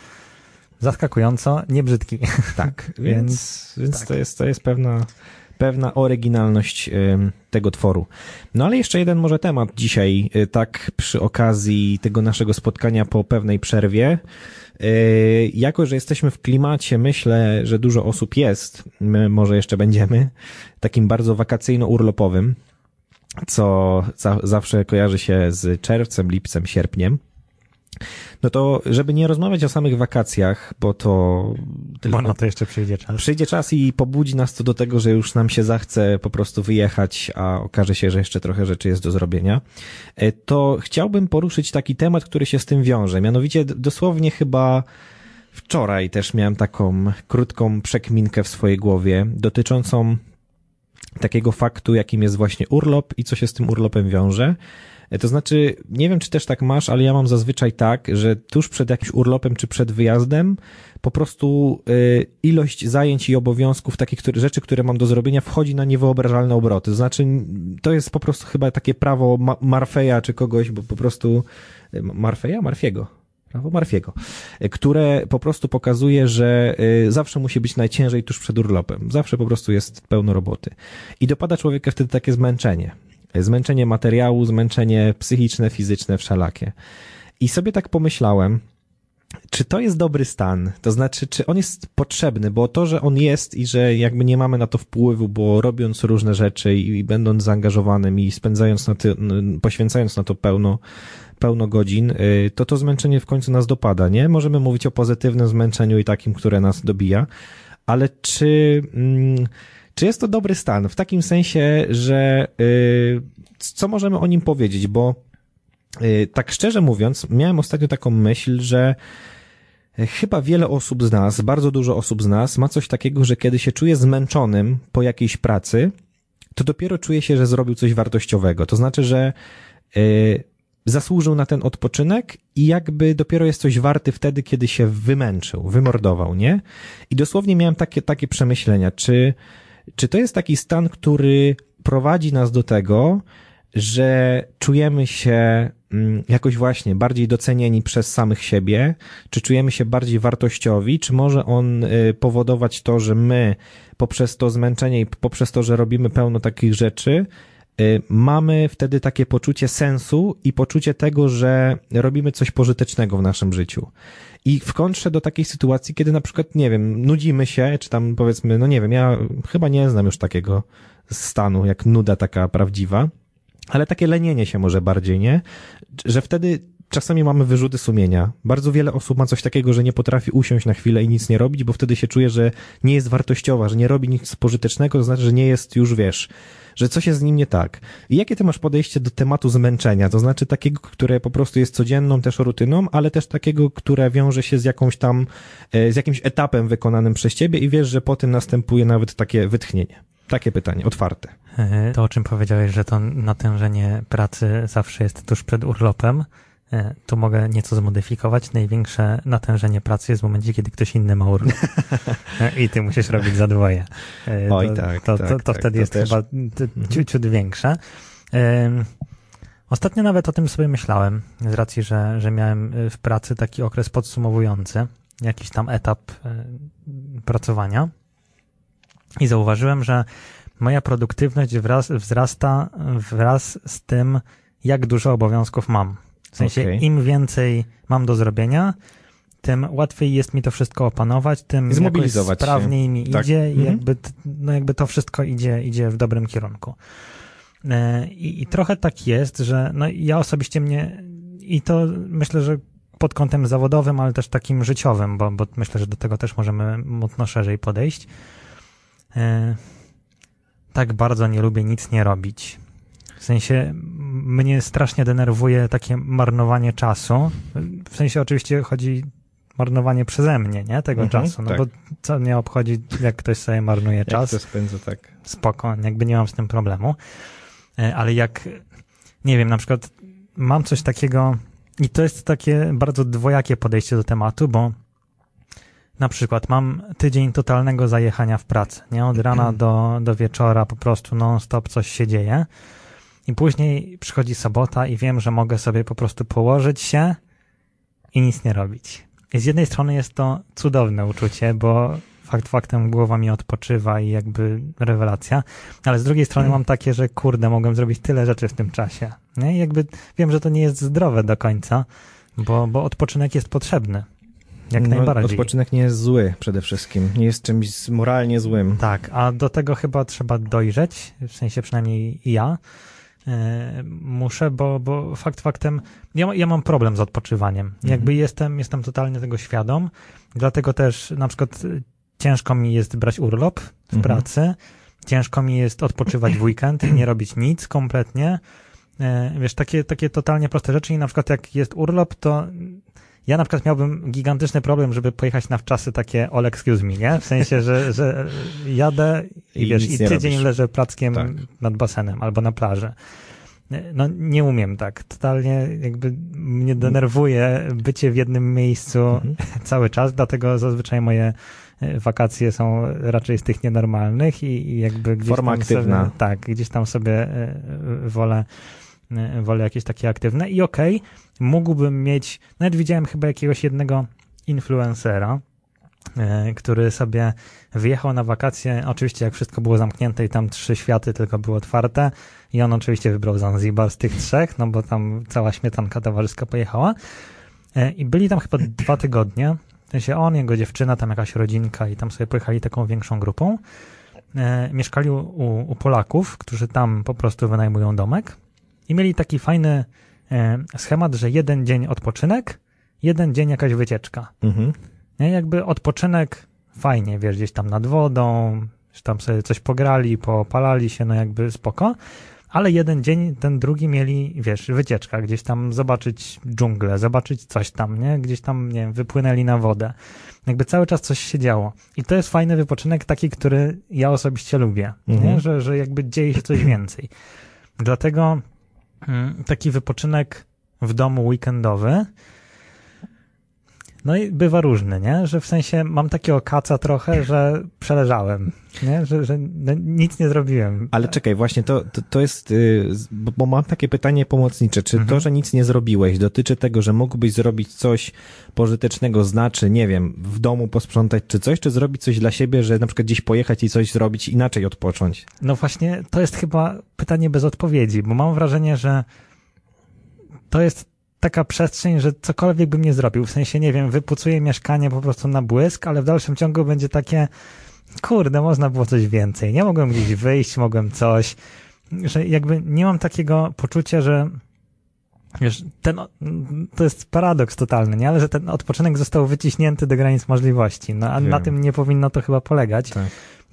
zaskakująco niebrzydki. Tak, Więc- więc, więc tak. to jest, to jest pewna, pewna oryginalność tego tworu. No ale jeszcze jeden może temat dzisiaj, y, tak przy okazji tego naszego spotkania po pewnej przerwie. Y, Jako, że jesteśmy w klimacie, myślę, że dużo osób jest, my może jeszcze będziemy, takim bardzo wakacyjno-urlopowym, co za, zawsze kojarzy się z czerwcem, lipcem, sierpniem. No to, żeby nie rozmawiać o samych wakacjach, bo to tylko Bo na to jeszcze przyjdzie czas. Przyjdzie czas i pobudzi nas to do tego, że już nam się zachce po prostu wyjechać, a okaże się, że jeszcze trochę rzeczy jest do zrobienia. E, To chciałbym poruszyć taki temat, który się z tym wiąże. Mianowicie dosłownie chyba wczoraj też miałem taką krótką przekminkę w swojej głowie dotyczącą takiego faktu, jakim jest właśnie urlop i co się z tym urlopem wiąże. E, To znaczy, nie wiem, czy też tak masz, ale ja mam zazwyczaj tak, że tuż przed jakimś urlopem czy przed wyjazdem po prostu y, ilość zajęć i obowiązków, takich które, rzeczy, które mam do zrobienia, wchodzi na niewyobrażalne obroty. To znaczy, to jest po prostu chyba takie prawo Ma- Marfeja czy kogoś, bo po prostu y, Marfeja? Marfiego. Prawo Marfiego, które po prostu pokazuje, że zawsze musi być najciężej tuż przed urlopem. Zawsze po prostu jest pełno roboty. I dopada człowieka wtedy takie zmęczenie. Zmęczenie materiału, zmęczenie psychiczne, fizyczne, wszelakie. I sobie tak pomyślałem, czy to jest dobry stan? To znaczy, czy on jest potrzebny? Bo to, że on jest i że jakby nie mamy na to wpływu, bo robiąc różne rzeczy i, będąc zaangażowanym i spędzając na to, poświęcając na to pełno, pełno godzin, y, to to zmęczenie w końcu nas dopada, nie? Możemy mówić o pozytywnym zmęczeniu i takim, które nas dobija, ale czy, mm, czy jest to dobry stan? W takim sensie, że y, co możemy o nim powiedzieć? Bo y, tak szczerze mówiąc, miałem ostatnio taką myśl, że y, chyba wiele osób z nas, bardzo dużo osób z nas ma coś takiego, że kiedy się czuje zmęczonym po jakiejś pracy, to dopiero czuje się, że zrobił coś wartościowego. To znaczy, że y, zasłużył na ten odpoczynek i jakby dopiero jest coś warty wtedy, kiedy się wymęczył, wymordował, nie? I dosłownie miałem takie, takie przemyślenia, czy, czy to jest taki stan, który prowadzi nas do tego, że czujemy się mm, jakoś właśnie bardziej docenieni przez samych siebie, czy czujemy się bardziej wartościowi, czy może on y, powodować to, że my poprzez to zmęczenie i poprzez to, że robimy pełno takich rzeczy, y, mamy wtedy takie poczucie sensu i poczucie tego, że robimy coś pożytecznego w naszym życiu. I w kontrze do takiej sytuacji, kiedy na przykład, nie wiem, nudzimy się, czy tam powiedzmy, no nie wiem, ja chyba nie znam już takiego stanu, jak nuda taka prawdziwa, ale takie lenienie się może bardziej, nie? Że wtedy czasami mamy wyrzuty sumienia. Bardzo wiele osób ma coś takiego, że nie potrafi usiąść na chwilę i nic nie robić, bo wtedy się czuje, że nie jest wartościowa, że nie robi nic pożytecznego, to znaczy, że nie jest już, wiesz, że coś jest z nim nie tak. I jakie ty masz podejście do tematu zmęczenia? To znaczy takiego, które po prostu jest codzienną też rutyną, ale też takiego, które wiąże się z jakąś tam, e, z jakimś etapem wykonanym przez ciebie i wiesz, że po tym następuje nawet takie wytchnienie. Takie pytanie, otwarte. E, To, o czym powiedziałeś, że to natężenie pracy zawsze jest tuż przed urlopem, tu mogę nieco zmodyfikować. Największe natężenie pracy jest w momencie, kiedy ktoś inny ma urlop. E, I ty musisz robić za dwoje. E, Oj, to, tak, To, tak, to, to tak, wtedy to jest też. chyba ciut, ciut większe. Ostatnio nawet o tym sobie myślałem, z racji, że, że miałem w pracy taki okres podsumowujący, jakiś tam etap e, pracowania. I zauważyłem, że moja produktywność wraz, wzrasta wraz z tym, jak dużo obowiązków mam. W sensie, Okej. im więcej mam do zrobienia, tym łatwiej jest mi to wszystko opanować, tym Zmobilizować się. sprawniej mi Tak. idzie i Mhm. jakby, no jakby to wszystko idzie, idzie w dobrym kierunku. E, I, I trochę tak jest, że no ja osobiście mnie, i to myślę, że pod kątem zawodowym, ale też takim życiowym, bo, bo myślę, że do tego też możemy mocno szerzej podejść. E, tak bardzo nie lubię nic nie robić. W sensie mnie strasznie denerwuje takie marnowanie czasu. W sensie oczywiście chodzi marnowanie przeze mnie, nie? Tego Mhm, czasu. No tak. bo co mnie obchodzi, jak ktoś sobie marnuje Jak czas to spędza, tak. spoko, jakby nie mam z tym problemu. E, Ale jak, nie wiem, na przykład mam coś takiego i to jest takie bardzo dwojakie podejście do tematu, bo na przykład mam tydzień totalnego zajechania w pracy, nie? Od rana do, do wieczora po prostu non-stop coś się dzieje i później przychodzi sobota i wiem, że mogę sobie po prostu położyć się i nic nie robić. I z jednej strony jest to cudowne uczucie, bo fakt faktem głowa mi odpoczywa i jakby rewelacja, ale z drugiej strony mam takie, że kurde, mogłem zrobić tyle rzeczy w tym czasie. Nie? I jakby wiem, że to nie jest zdrowe do końca, bo, bo odpoczynek jest potrzebny. Jak No, najbardziej. Odpoczynek nie jest zły przede wszystkim. Nie jest czymś moralnie złym. Tak, a do tego chyba trzeba dojrzeć, w sensie przynajmniej ja muszę, bo, bo fakt faktem, ja, ja mam problem z odpoczywaniem. Jakby jestem, jestem totalnie tego świadom, dlatego też na przykład e, ciężko mi jest brać urlop w Mhm. pracy, ciężko mi jest odpoczywać w weekend i nie robić nic kompletnie. E, Wiesz, takie, takie totalnie proste rzeczy i na przykład jak jest urlop, to ja na przykład miałbym gigantyczny problem, żeby pojechać na wczasy takie all excuse me, nie? W sensie, że, że jadę i, I wiesz, i tydzień robisz. leżę plackiem Tak. nad basenem albo na plaży. No nie umiem tak. Totalnie jakby mnie denerwuje bycie w jednym miejscu Mhm. cały czas, dlatego zazwyczaj moje e, wakacje są raczej z tych nienormalnych i, i jakby gdzieś Forma tam aktywna. Sobie, tak, gdzieś tam sobie e, wolę, wolę jakieś takie aktywne. I okej, mógłbym mieć, nawet widziałem chyba jakiegoś jednego influencera, e, który sobie wyjechał na wakacje, oczywiście jak wszystko było zamknięte i tam trzy światy tylko były otwarte i on oczywiście wybrał Zanzibar z tych trzech, no bo tam cała śmietanka towarzyska pojechała. E, i byli tam chyba dwa tygodnie, w sensie on, jego dziewczyna, tam jakaś rodzinka i tam sobie pojechali taką większą grupą. E, mieszkali u, u Polaków, którzy tam po prostu wynajmują domek i mieli taki fajny e, schemat, że jeden dzień odpoczynek, jeden dzień jakaś wycieczka. Mhm. Nie? Jakby odpoczynek fajnie, wiesz, gdzieś tam nad wodą, że tam sobie coś pograli, popalali się, no jakby spoko, ale jeden dzień, ten drugi mieli, wiesz, wycieczka, gdzieś tam zobaczyć dżunglę, zobaczyć coś tam, nie? Gdzieś tam, nie wiem, wypłynęli na wodę. Jakby cały czas coś się działo. I to jest fajny wypoczynek, taki, który ja osobiście lubię, Mhm. nie? Że, że jakby dzieje się coś więcej. Dlatego taki wypoczynek w domu weekendowy, no i bywa różny, nie? Że w sensie mam takiego kaca trochę, że przeleżałem, nie? Że, że no, nic nie zrobiłem. Ale czekaj, właśnie to, to, to jest, y, bo, mam takie pytanie pomocnicze. Czy to, Mhm. że nic nie zrobiłeś, dotyczy tego, że mógłbyś zrobić coś pożytecznego, znaczy, nie wiem, w domu posprzątać czy coś, czy zrobić coś dla siebie, że na przykład gdzieś pojechać i coś zrobić inaczej odpocząć? No właśnie, to jest chyba pytanie bez odpowiedzi, bo mam wrażenie, że to jest taka przestrzeń, że cokolwiek bym nie zrobił, w sensie, nie wiem, wypucuję mieszkanie po prostu na błysk, ale w dalszym ciągu będzie takie, kurde, można było coś więcej, nie mogłem gdzieś wyjść, mogłem coś, że jakby nie mam takiego poczucia, że wiesz, ten, to jest paradoks totalny, nie? Ale że ten odpoczynek został wyciśnięty do granic możliwości, no a na Wiem. tym nie powinno to chyba polegać Tak.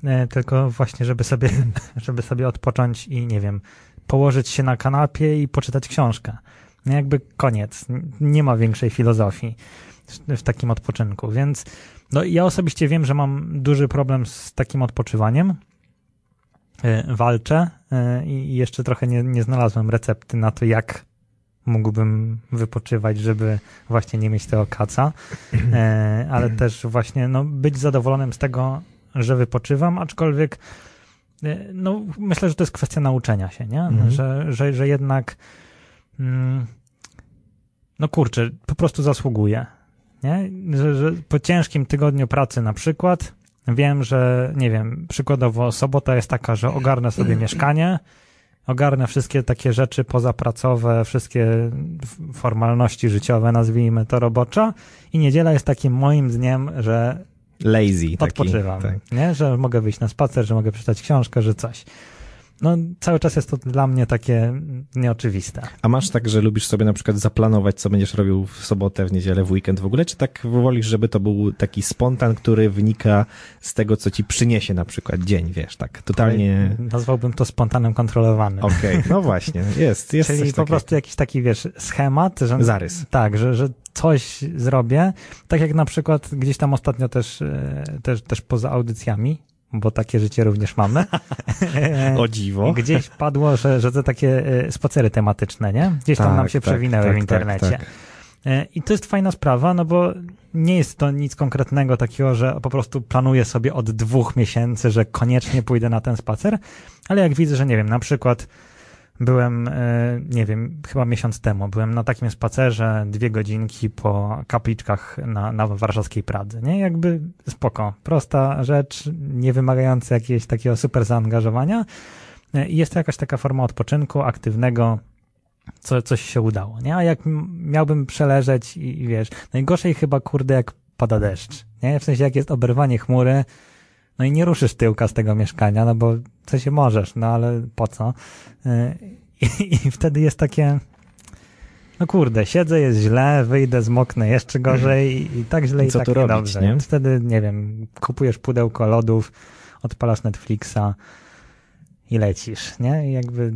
e, tylko właśnie, żeby sobie, żeby sobie odpocząć i nie wiem, położyć się na kanapie i poczytać książkę. No Jakby koniec. Nie ma większej filozofii w- takim odpoczynku, więc no ja osobiście wiem, że mam duży problem z takim odpoczywaniem. E, Walczę e, i jeszcze trochę nie, nie znalazłem recepty na to, jak mógłbym wypoczywać, żeby właśnie nie mieć tego kaca, e, ale też właśnie no, być zadowolonym z tego, że wypoczywam, aczkolwiek no, myślę, że to jest kwestia nauczenia się, nie? Mhm. Że, że, że jednak no kurczę, po prostu zasługuję, nie? Że, że po ciężkim tygodniu pracy na przykład wiem, że nie wiem, przykładowo sobota jest taka, że ogarnę sobie mieszkanie, ogarnę wszystkie takie rzeczy pozapracowe, wszystkie formalności życiowe, nazwijmy to roboczo i niedziela jest takim moim dniem, że Lazy taki. odpoczywam, Tak. nie? Że mogę wyjść na spacer, że mogę przeczytać książkę, że coś. No cały czas jest to dla mnie takie nieoczywiste. A masz tak, że lubisz sobie na przykład zaplanować, co będziesz robił w sobotę, w niedzielę, w weekend w ogóle, czy tak wolisz, żeby to był taki spontan, który wynika z tego, co ci przyniesie na przykład dzień, wiesz, tak totalnie... Nazwałbym to spontanem kontrolowanym. Okej, okay. no właśnie, jest, jest Czyli po prostu jakiś taki, wiesz, schemat. Że, Zarys. Tak, że, że coś zrobię, tak jak na przykład gdzieś tam ostatnio też, e, też, też poza audycjami, bo takie życie również mamy. o dziwo. Gdzieś padło, że, że to takie e, spacery tematyczne, nie? Gdzieś tam tak, nam się tak, przewinęły tak, w tak, internecie. Tak, e, I to jest fajna sprawa, no bo nie jest to nic konkretnego takiego, że po prostu planuję sobie od dwóch miesięcy, że koniecznie pójdę na ten spacer, ale jak widzę, że nie wiem, na przykład byłem, e, nie wiem, chyba miesiąc temu, byłem na takim spacerze dwie godzinki po kapliczkach na, na warszawskiej Pradze, nie? Jakby spoko, prosta rzecz, nie wymagająca jakiegoś takiego super zaangażowania e, i jest to jakaś taka forma odpoczynku aktywnego, co, coś się udało, nie? A jak miałbym przeleżeć i, i wiesz, najgorzej chyba, kurde, jak pada deszcz, nie? W sensie, jak jest oberwanie chmury, no i nie ruszysz tyłka z tego mieszkania, no bo co się możesz, no ale po co? Y, I, I, wtedy jest takie, no kurde, siedzę, jest źle, wyjdę, zmoknę jeszcze gorzej i, i tak źle i, i tak robić, dobrze. Nie? Wtedy, nie wiem, kupujesz pudełko lodów, odpalasz Netflixa i lecisz, nie? I jakby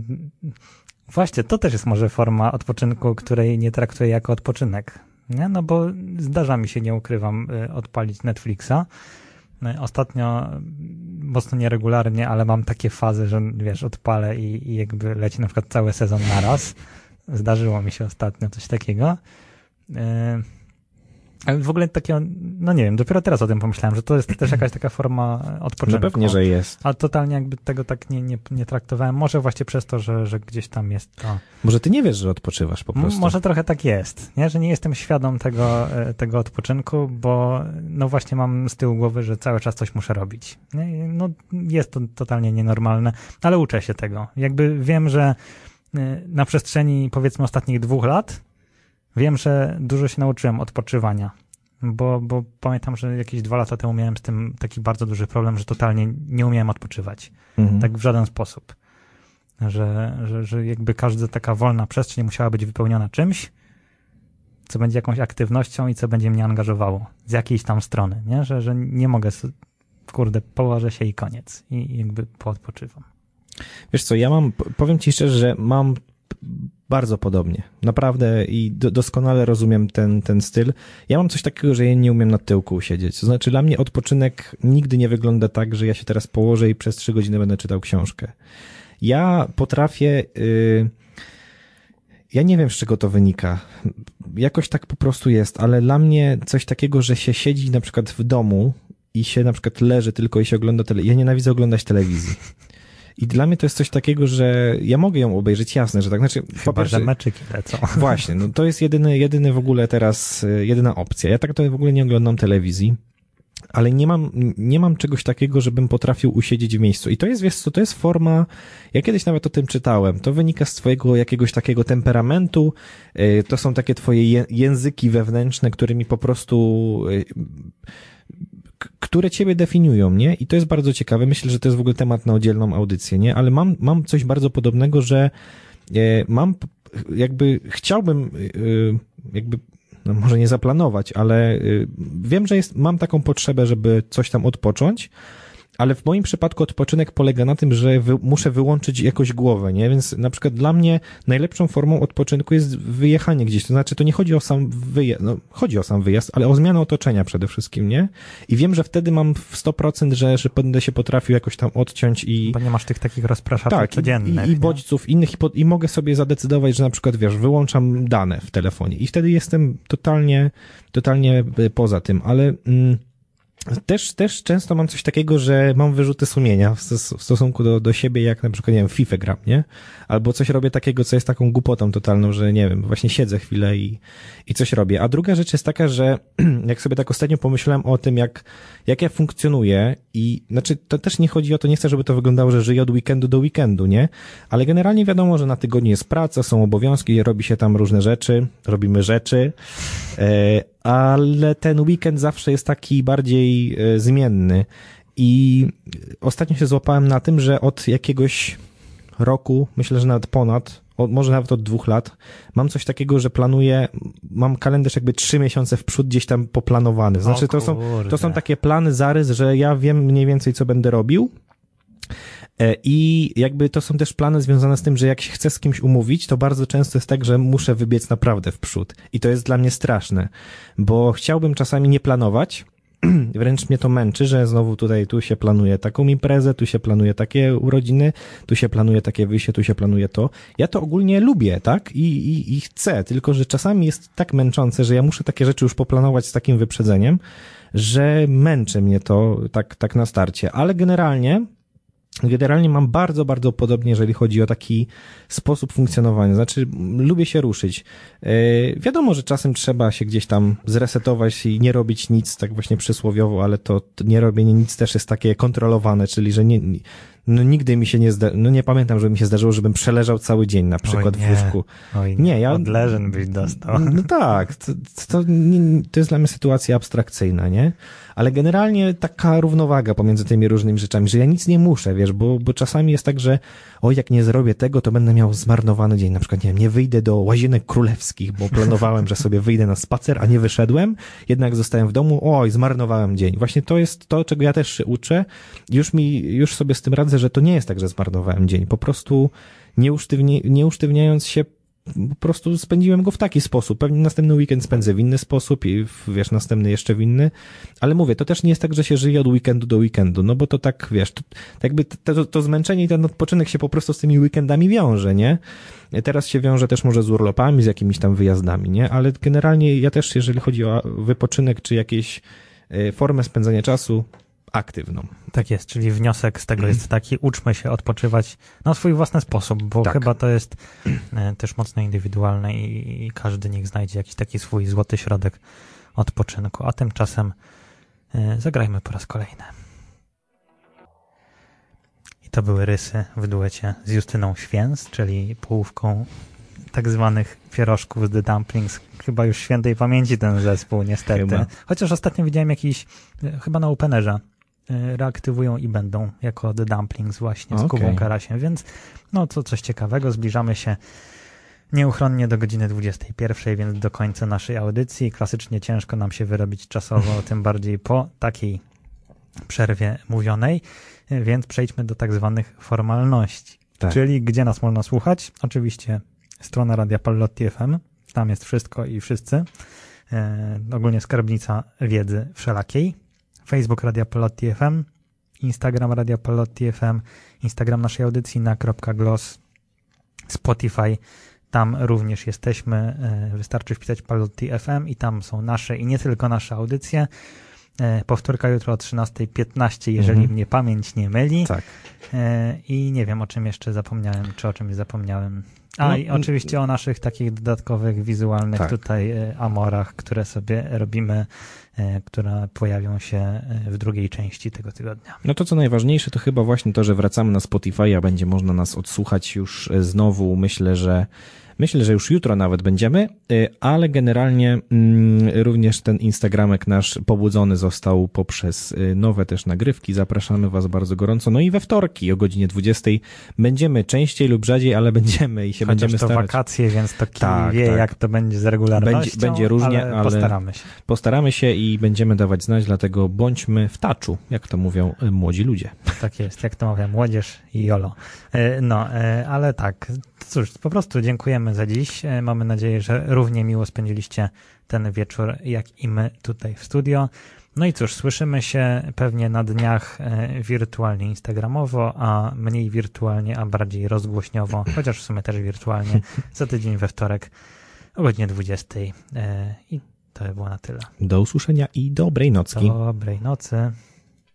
właśnie to też jest może forma odpoczynku, której nie traktuję jako odpoczynek, nie? No bo zdarza mi się, nie ukrywam, y, odpalić Netflixa, ostatnio mocno nieregularnie, ale mam takie fazy, że wiesz, odpalę i, i jakby leci na przykład cały sezon naraz. Zdarzyło mi się ostatnio coś takiego. Yy ale w ogóle takiego, no nie wiem, dopiero teraz o tym pomyślałem, że to jest też jakaś taka forma odpoczynku. No pewnie, że jest. A totalnie jakby tego tak nie, nie, nie traktowałem. Może właśnie przez to, że, że gdzieś tam jest to. Może ty nie wiesz, że odpoczywasz po prostu. Może trochę tak jest, nie? Że nie jestem świadom tego, e, tego odpoczynku, bo no właśnie mam z tyłu głowy, że cały czas coś muszę robić. Nie? No jest to totalnie nienormalne, ale uczę się tego. Jakby wiem, że e, na przestrzeni powiedzmy ostatnich dwóch lat Wiem, że dużo się nauczyłem odpoczywania, bo, bo pamiętam, że jakieś dwa lata temu miałem z tym taki bardzo duży problem, że totalnie nie umiałem odpoczywać. Mhm. Tak w żaden sposób. Że, że, że jakby każda taka wolna przestrzeń musiała być wypełniona czymś, co będzie jakąś aktywnością i co będzie mnie angażowało z jakiejś tam strony, nie? Że, że nie mogę, kurde, położę się i koniec i jakby poodpoczywam. Wiesz co, ja mam, powiem ci szczerze, że mam bardzo podobnie. Naprawdę i do, doskonale rozumiem ten, ten styl. Ja mam coś takiego, że ja nie umiem na tyłku siedzieć. To znaczy, dla mnie odpoczynek nigdy nie wygląda tak, że ja się teraz położę i przez trzy godziny będę czytał książkę. Ja potrafię. Yy, ja nie wiem, z czego to wynika. Jakoś tak po prostu jest, ale dla mnie coś takiego, że się siedzi na przykład w domu i się na przykład leży tylko i się ogląda telewizję. Ja nienawidzę oglądać telewizji. I dla mnie to jest coś takiego, że ja mogę ją obejrzeć, jasne, że tak. Znaczy, Chyba, po że meczyki lecą. Właśnie, no to jest jedyny, jedyny w ogóle teraz, e, jedyna opcja. Ja tak to w ogóle nie oglądam telewizji ale nie mam, nie mam czegoś takiego, żebym potrafił usiedzieć w miejscu. I to jest, wiesz co, to jest forma, ja kiedyś nawet o tym czytałem, to wynika z twojego jakiegoś takiego temperamentu, e, to są takie twoje języki wewnętrzne, którymi po prostu e, które ciebie definiują, nie? I to jest bardzo ciekawe. Myślę, że to jest w ogóle temat na oddzielną audycję, nie? Ale mam, mam coś bardzo podobnego, że e, mam jakby chciałbym e, jakby no może nie zaplanować, ale e, wiem, że jest, mam taką potrzebę, żeby coś tam odpocząć, ale w moim przypadku odpoczynek polega na tym, że wy, muszę wyłączyć jakoś głowę, nie? Więc na przykład dla mnie najlepszą formą odpoczynku jest wyjechanie gdzieś. To znaczy, to nie chodzi o sam wyjazd, no chodzi o sam wyjazd, ale o zmianę otoczenia przede wszystkim, nie? I wiem, że wtedy mam w 100%, że, że będę się potrafił jakoś tam odciąć i... Bo nie masz tych takich rozpraszaczy tak, codziennych. I, i bodźców nie? innych i, po, i mogę sobie zadecydować, że na przykład, wiesz, wyłączam dane w telefonie i wtedy jestem totalnie, totalnie poza tym, ale... Mm, też, też często mam coś takiego, że mam wyrzuty sumienia w, stosunku do, do siebie, jak na przykład, nie wiem, FIFA gram, nie? Albo coś robię takiego, co jest taką głupotą totalną, że nie wiem, właśnie siedzę chwilę i, i coś robię. A druga rzecz jest taka, że jak sobie tak ostatnio pomyślałem o tym, jak, jak ja funkcjonuję i, znaczy, to też nie chodzi o to, nie chcę, żeby to wyglądało, że żyję od weekendu do weekendu, nie? Ale generalnie wiadomo, że na tygodniu jest praca, są obowiązki, robi się tam różne rzeczy, robimy rzeczy, e, ale ten weekend zawsze jest taki bardziej e, zmienny. I ostatnio się złapałem na tym, że od jakiegoś roku, myślę, że nawet ponad, od, może nawet od dwóch lat, mam coś takiego, że planuję, mam kalendarz jakby trzy miesiące w przód gdzieś tam poplanowany. Znaczy, to są, to są takie plany, zarys, że ja wiem mniej więcej, co będę robił. E, I jakby to są też plany związane z tym, że jak się chcę z kimś umówić, to bardzo często jest tak, że muszę wybiec naprawdę w przód. I to jest dla mnie straszne, bo chciałbym czasami nie planować, wręcz mnie to męczy, że znowu tutaj tu się planuje taką imprezę, tu się planuje takie urodziny, tu się planuje takie wyjście, tu się planuje to. Ja to ogólnie lubię, tak? I, i, i chcę, tylko że czasami jest tak męczące, że ja muszę takie rzeczy już poplanować z takim wyprzedzeniem, że męczy mnie to tak, tak na starcie. Ale generalnie Generalnie mam bardzo, bardzo podobnie, jeżeli chodzi o taki sposób funkcjonowania. Znaczy, lubię się ruszyć. Yy, wiadomo, że czasem trzeba się gdzieś tam zresetować i nie robić nic, tak właśnie przysłowiowo, ale to, to nie robienie nic też jest takie kontrolowane, czyli że nie, no nigdy mi się nie zda, no nie pamiętam, żeby mi się zdarzyło, żebym przeleżał cały dzień na przykład Oj, w łóżku. Oj, nie, nie ja... Odleżen byś dostał. No tak, to, to, to jest dla mnie sytuacja abstrakcyjna, nie? Ale generalnie taka równowaga pomiędzy tymi różnymi rzeczami, że ja nic nie muszę, wiesz, bo, bo czasami jest tak, że oj, jak nie zrobię tego, to będę miał zmarnowany dzień. Na przykład, nie wiem, nie wyjdę do łazienek królewskich, bo planowałem, że sobie wyjdę na spacer, a nie wyszedłem, jednak zostałem w domu, oj, zmarnowałem dzień. Właśnie to jest to, czego ja też się uczę. Już mi, już sobie z tym radzę, że to nie jest tak, że zmarnowałem dzień. Po prostu nie, usztywni, nie usztywniając się po prostu spędziłem go w taki sposób. Pewnie następny weekend spędzę w inny sposób i wiesz, następny jeszcze w inny. Ale mówię, to też nie jest tak, że się żyje od weekendu do weekendu, no bo to tak, wiesz, to, jakby to, to zmęczenie i ten odpoczynek się po prostu z tymi weekendami wiąże, nie? Teraz się wiąże też może z urlopami, z jakimiś tam wyjazdami, nie? Ale generalnie ja też, jeżeli chodzi o wypoczynek czy jakieś e, formę spędzania czasu, aktywną. Tak jest, czyli wniosek z tego jest taki, uczmy się odpoczywać na swój własny sposób, bo tak. chyba to jest e, też mocno indywidualne i, każdy niech znajdzie jakiś taki swój złoty środek odpoczynku, a tymczasem e, zagrajmy po raz kolejny. I to były rysy w duecie z Justyną Święc, czyli połówką tak zwanych pierożków z The Dumplings. Chyba już świętej pamięci ten zespół, niestety. Chyba. Chociaż ostatnio widziałem jakiś, e, chyba na Openerze, reaktywują i będą jako The Dumplings właśnie z okay. Kubą Karasiem, więc no to coś ciekawego, zbliżamy się nieuchronnie do godziny 21, więc do końca naszej audycji. Klasycznie ciężko nam się wyrobić czasowo, tym bardziej po takiej przerwie mówionej, więc przejdźmy do tak zwanych formalności. Tak. Czyli gdzie nas można słuchać? Oczywiście strona Radia Pallotti FM, tam jest wszystko i wszyscy. E, ogólnie skarbnica wiedzy wszelakiej. Facebook Radia Palotti FM, Instagram Radia Palotti FM, Instagram naszej audycji na .gloss, Spotify, tam również jesteśmy, e, wystarczy wpisać Palotti FM i tam są nasze i nie tylko nasze audycje. E, powtórka jutro o 13.15, jeżeli mhm. mnie pamięć nie myli. Tak. E, I nie wiem, o czym jeszcze zapomniałem, czy o czymś zapomniałem. A no, i oczywiście o naszych takich dodatkowych wizualnych tak. tutaj amorach, które sobie robimy E, które pojawią się e, w drugiej części tego tygodnia. No to co najważniejsze to chyba właśnie to, że wracamy na Spotify, a będzie można nas odsłuchać już e, znowu. Myślę, że Myślę, że już jutro nawet będziemy, y, ale generalnie mm, również ten Instagramek nasz pobudzony został poprzez y, nowe też nagrywki. Zapraszamy Was bardzo gorąco. No i we wtorki o godzinie 20 będziemy częściej lub rzadziej, ale będziemy i się Chociaż będziemy to starać. wakacje, więc to tak, wie, tak. jak to będzie z regularnością. Będzie, będzie różnie, ale, ale, postaramy się. Postaramy się i będziemy dawać znać, dlatego bądźmy w taczu, jak to mówią y, młodzi ludzie. Tak jest, jak to mówią młodzież i jolo. No, ale tak, cóż, po prostu dziękujemy za dziś. E, mamy nadzieję, że równie miło spędziliście ten wieczór, jak i my tutaj w studio. No i cóż, słyszymy się pewnie na dniach e, wirtualnie instagramowo, a mniej wirtualnie, a bardziej rozgłośniowo, chociaż w sumie też wirtualnie, za tydzień we wtorek o godzinie 20. E, I to by było na tyle. Do usłyszenia i dobrej nocki. Dobrej nocy.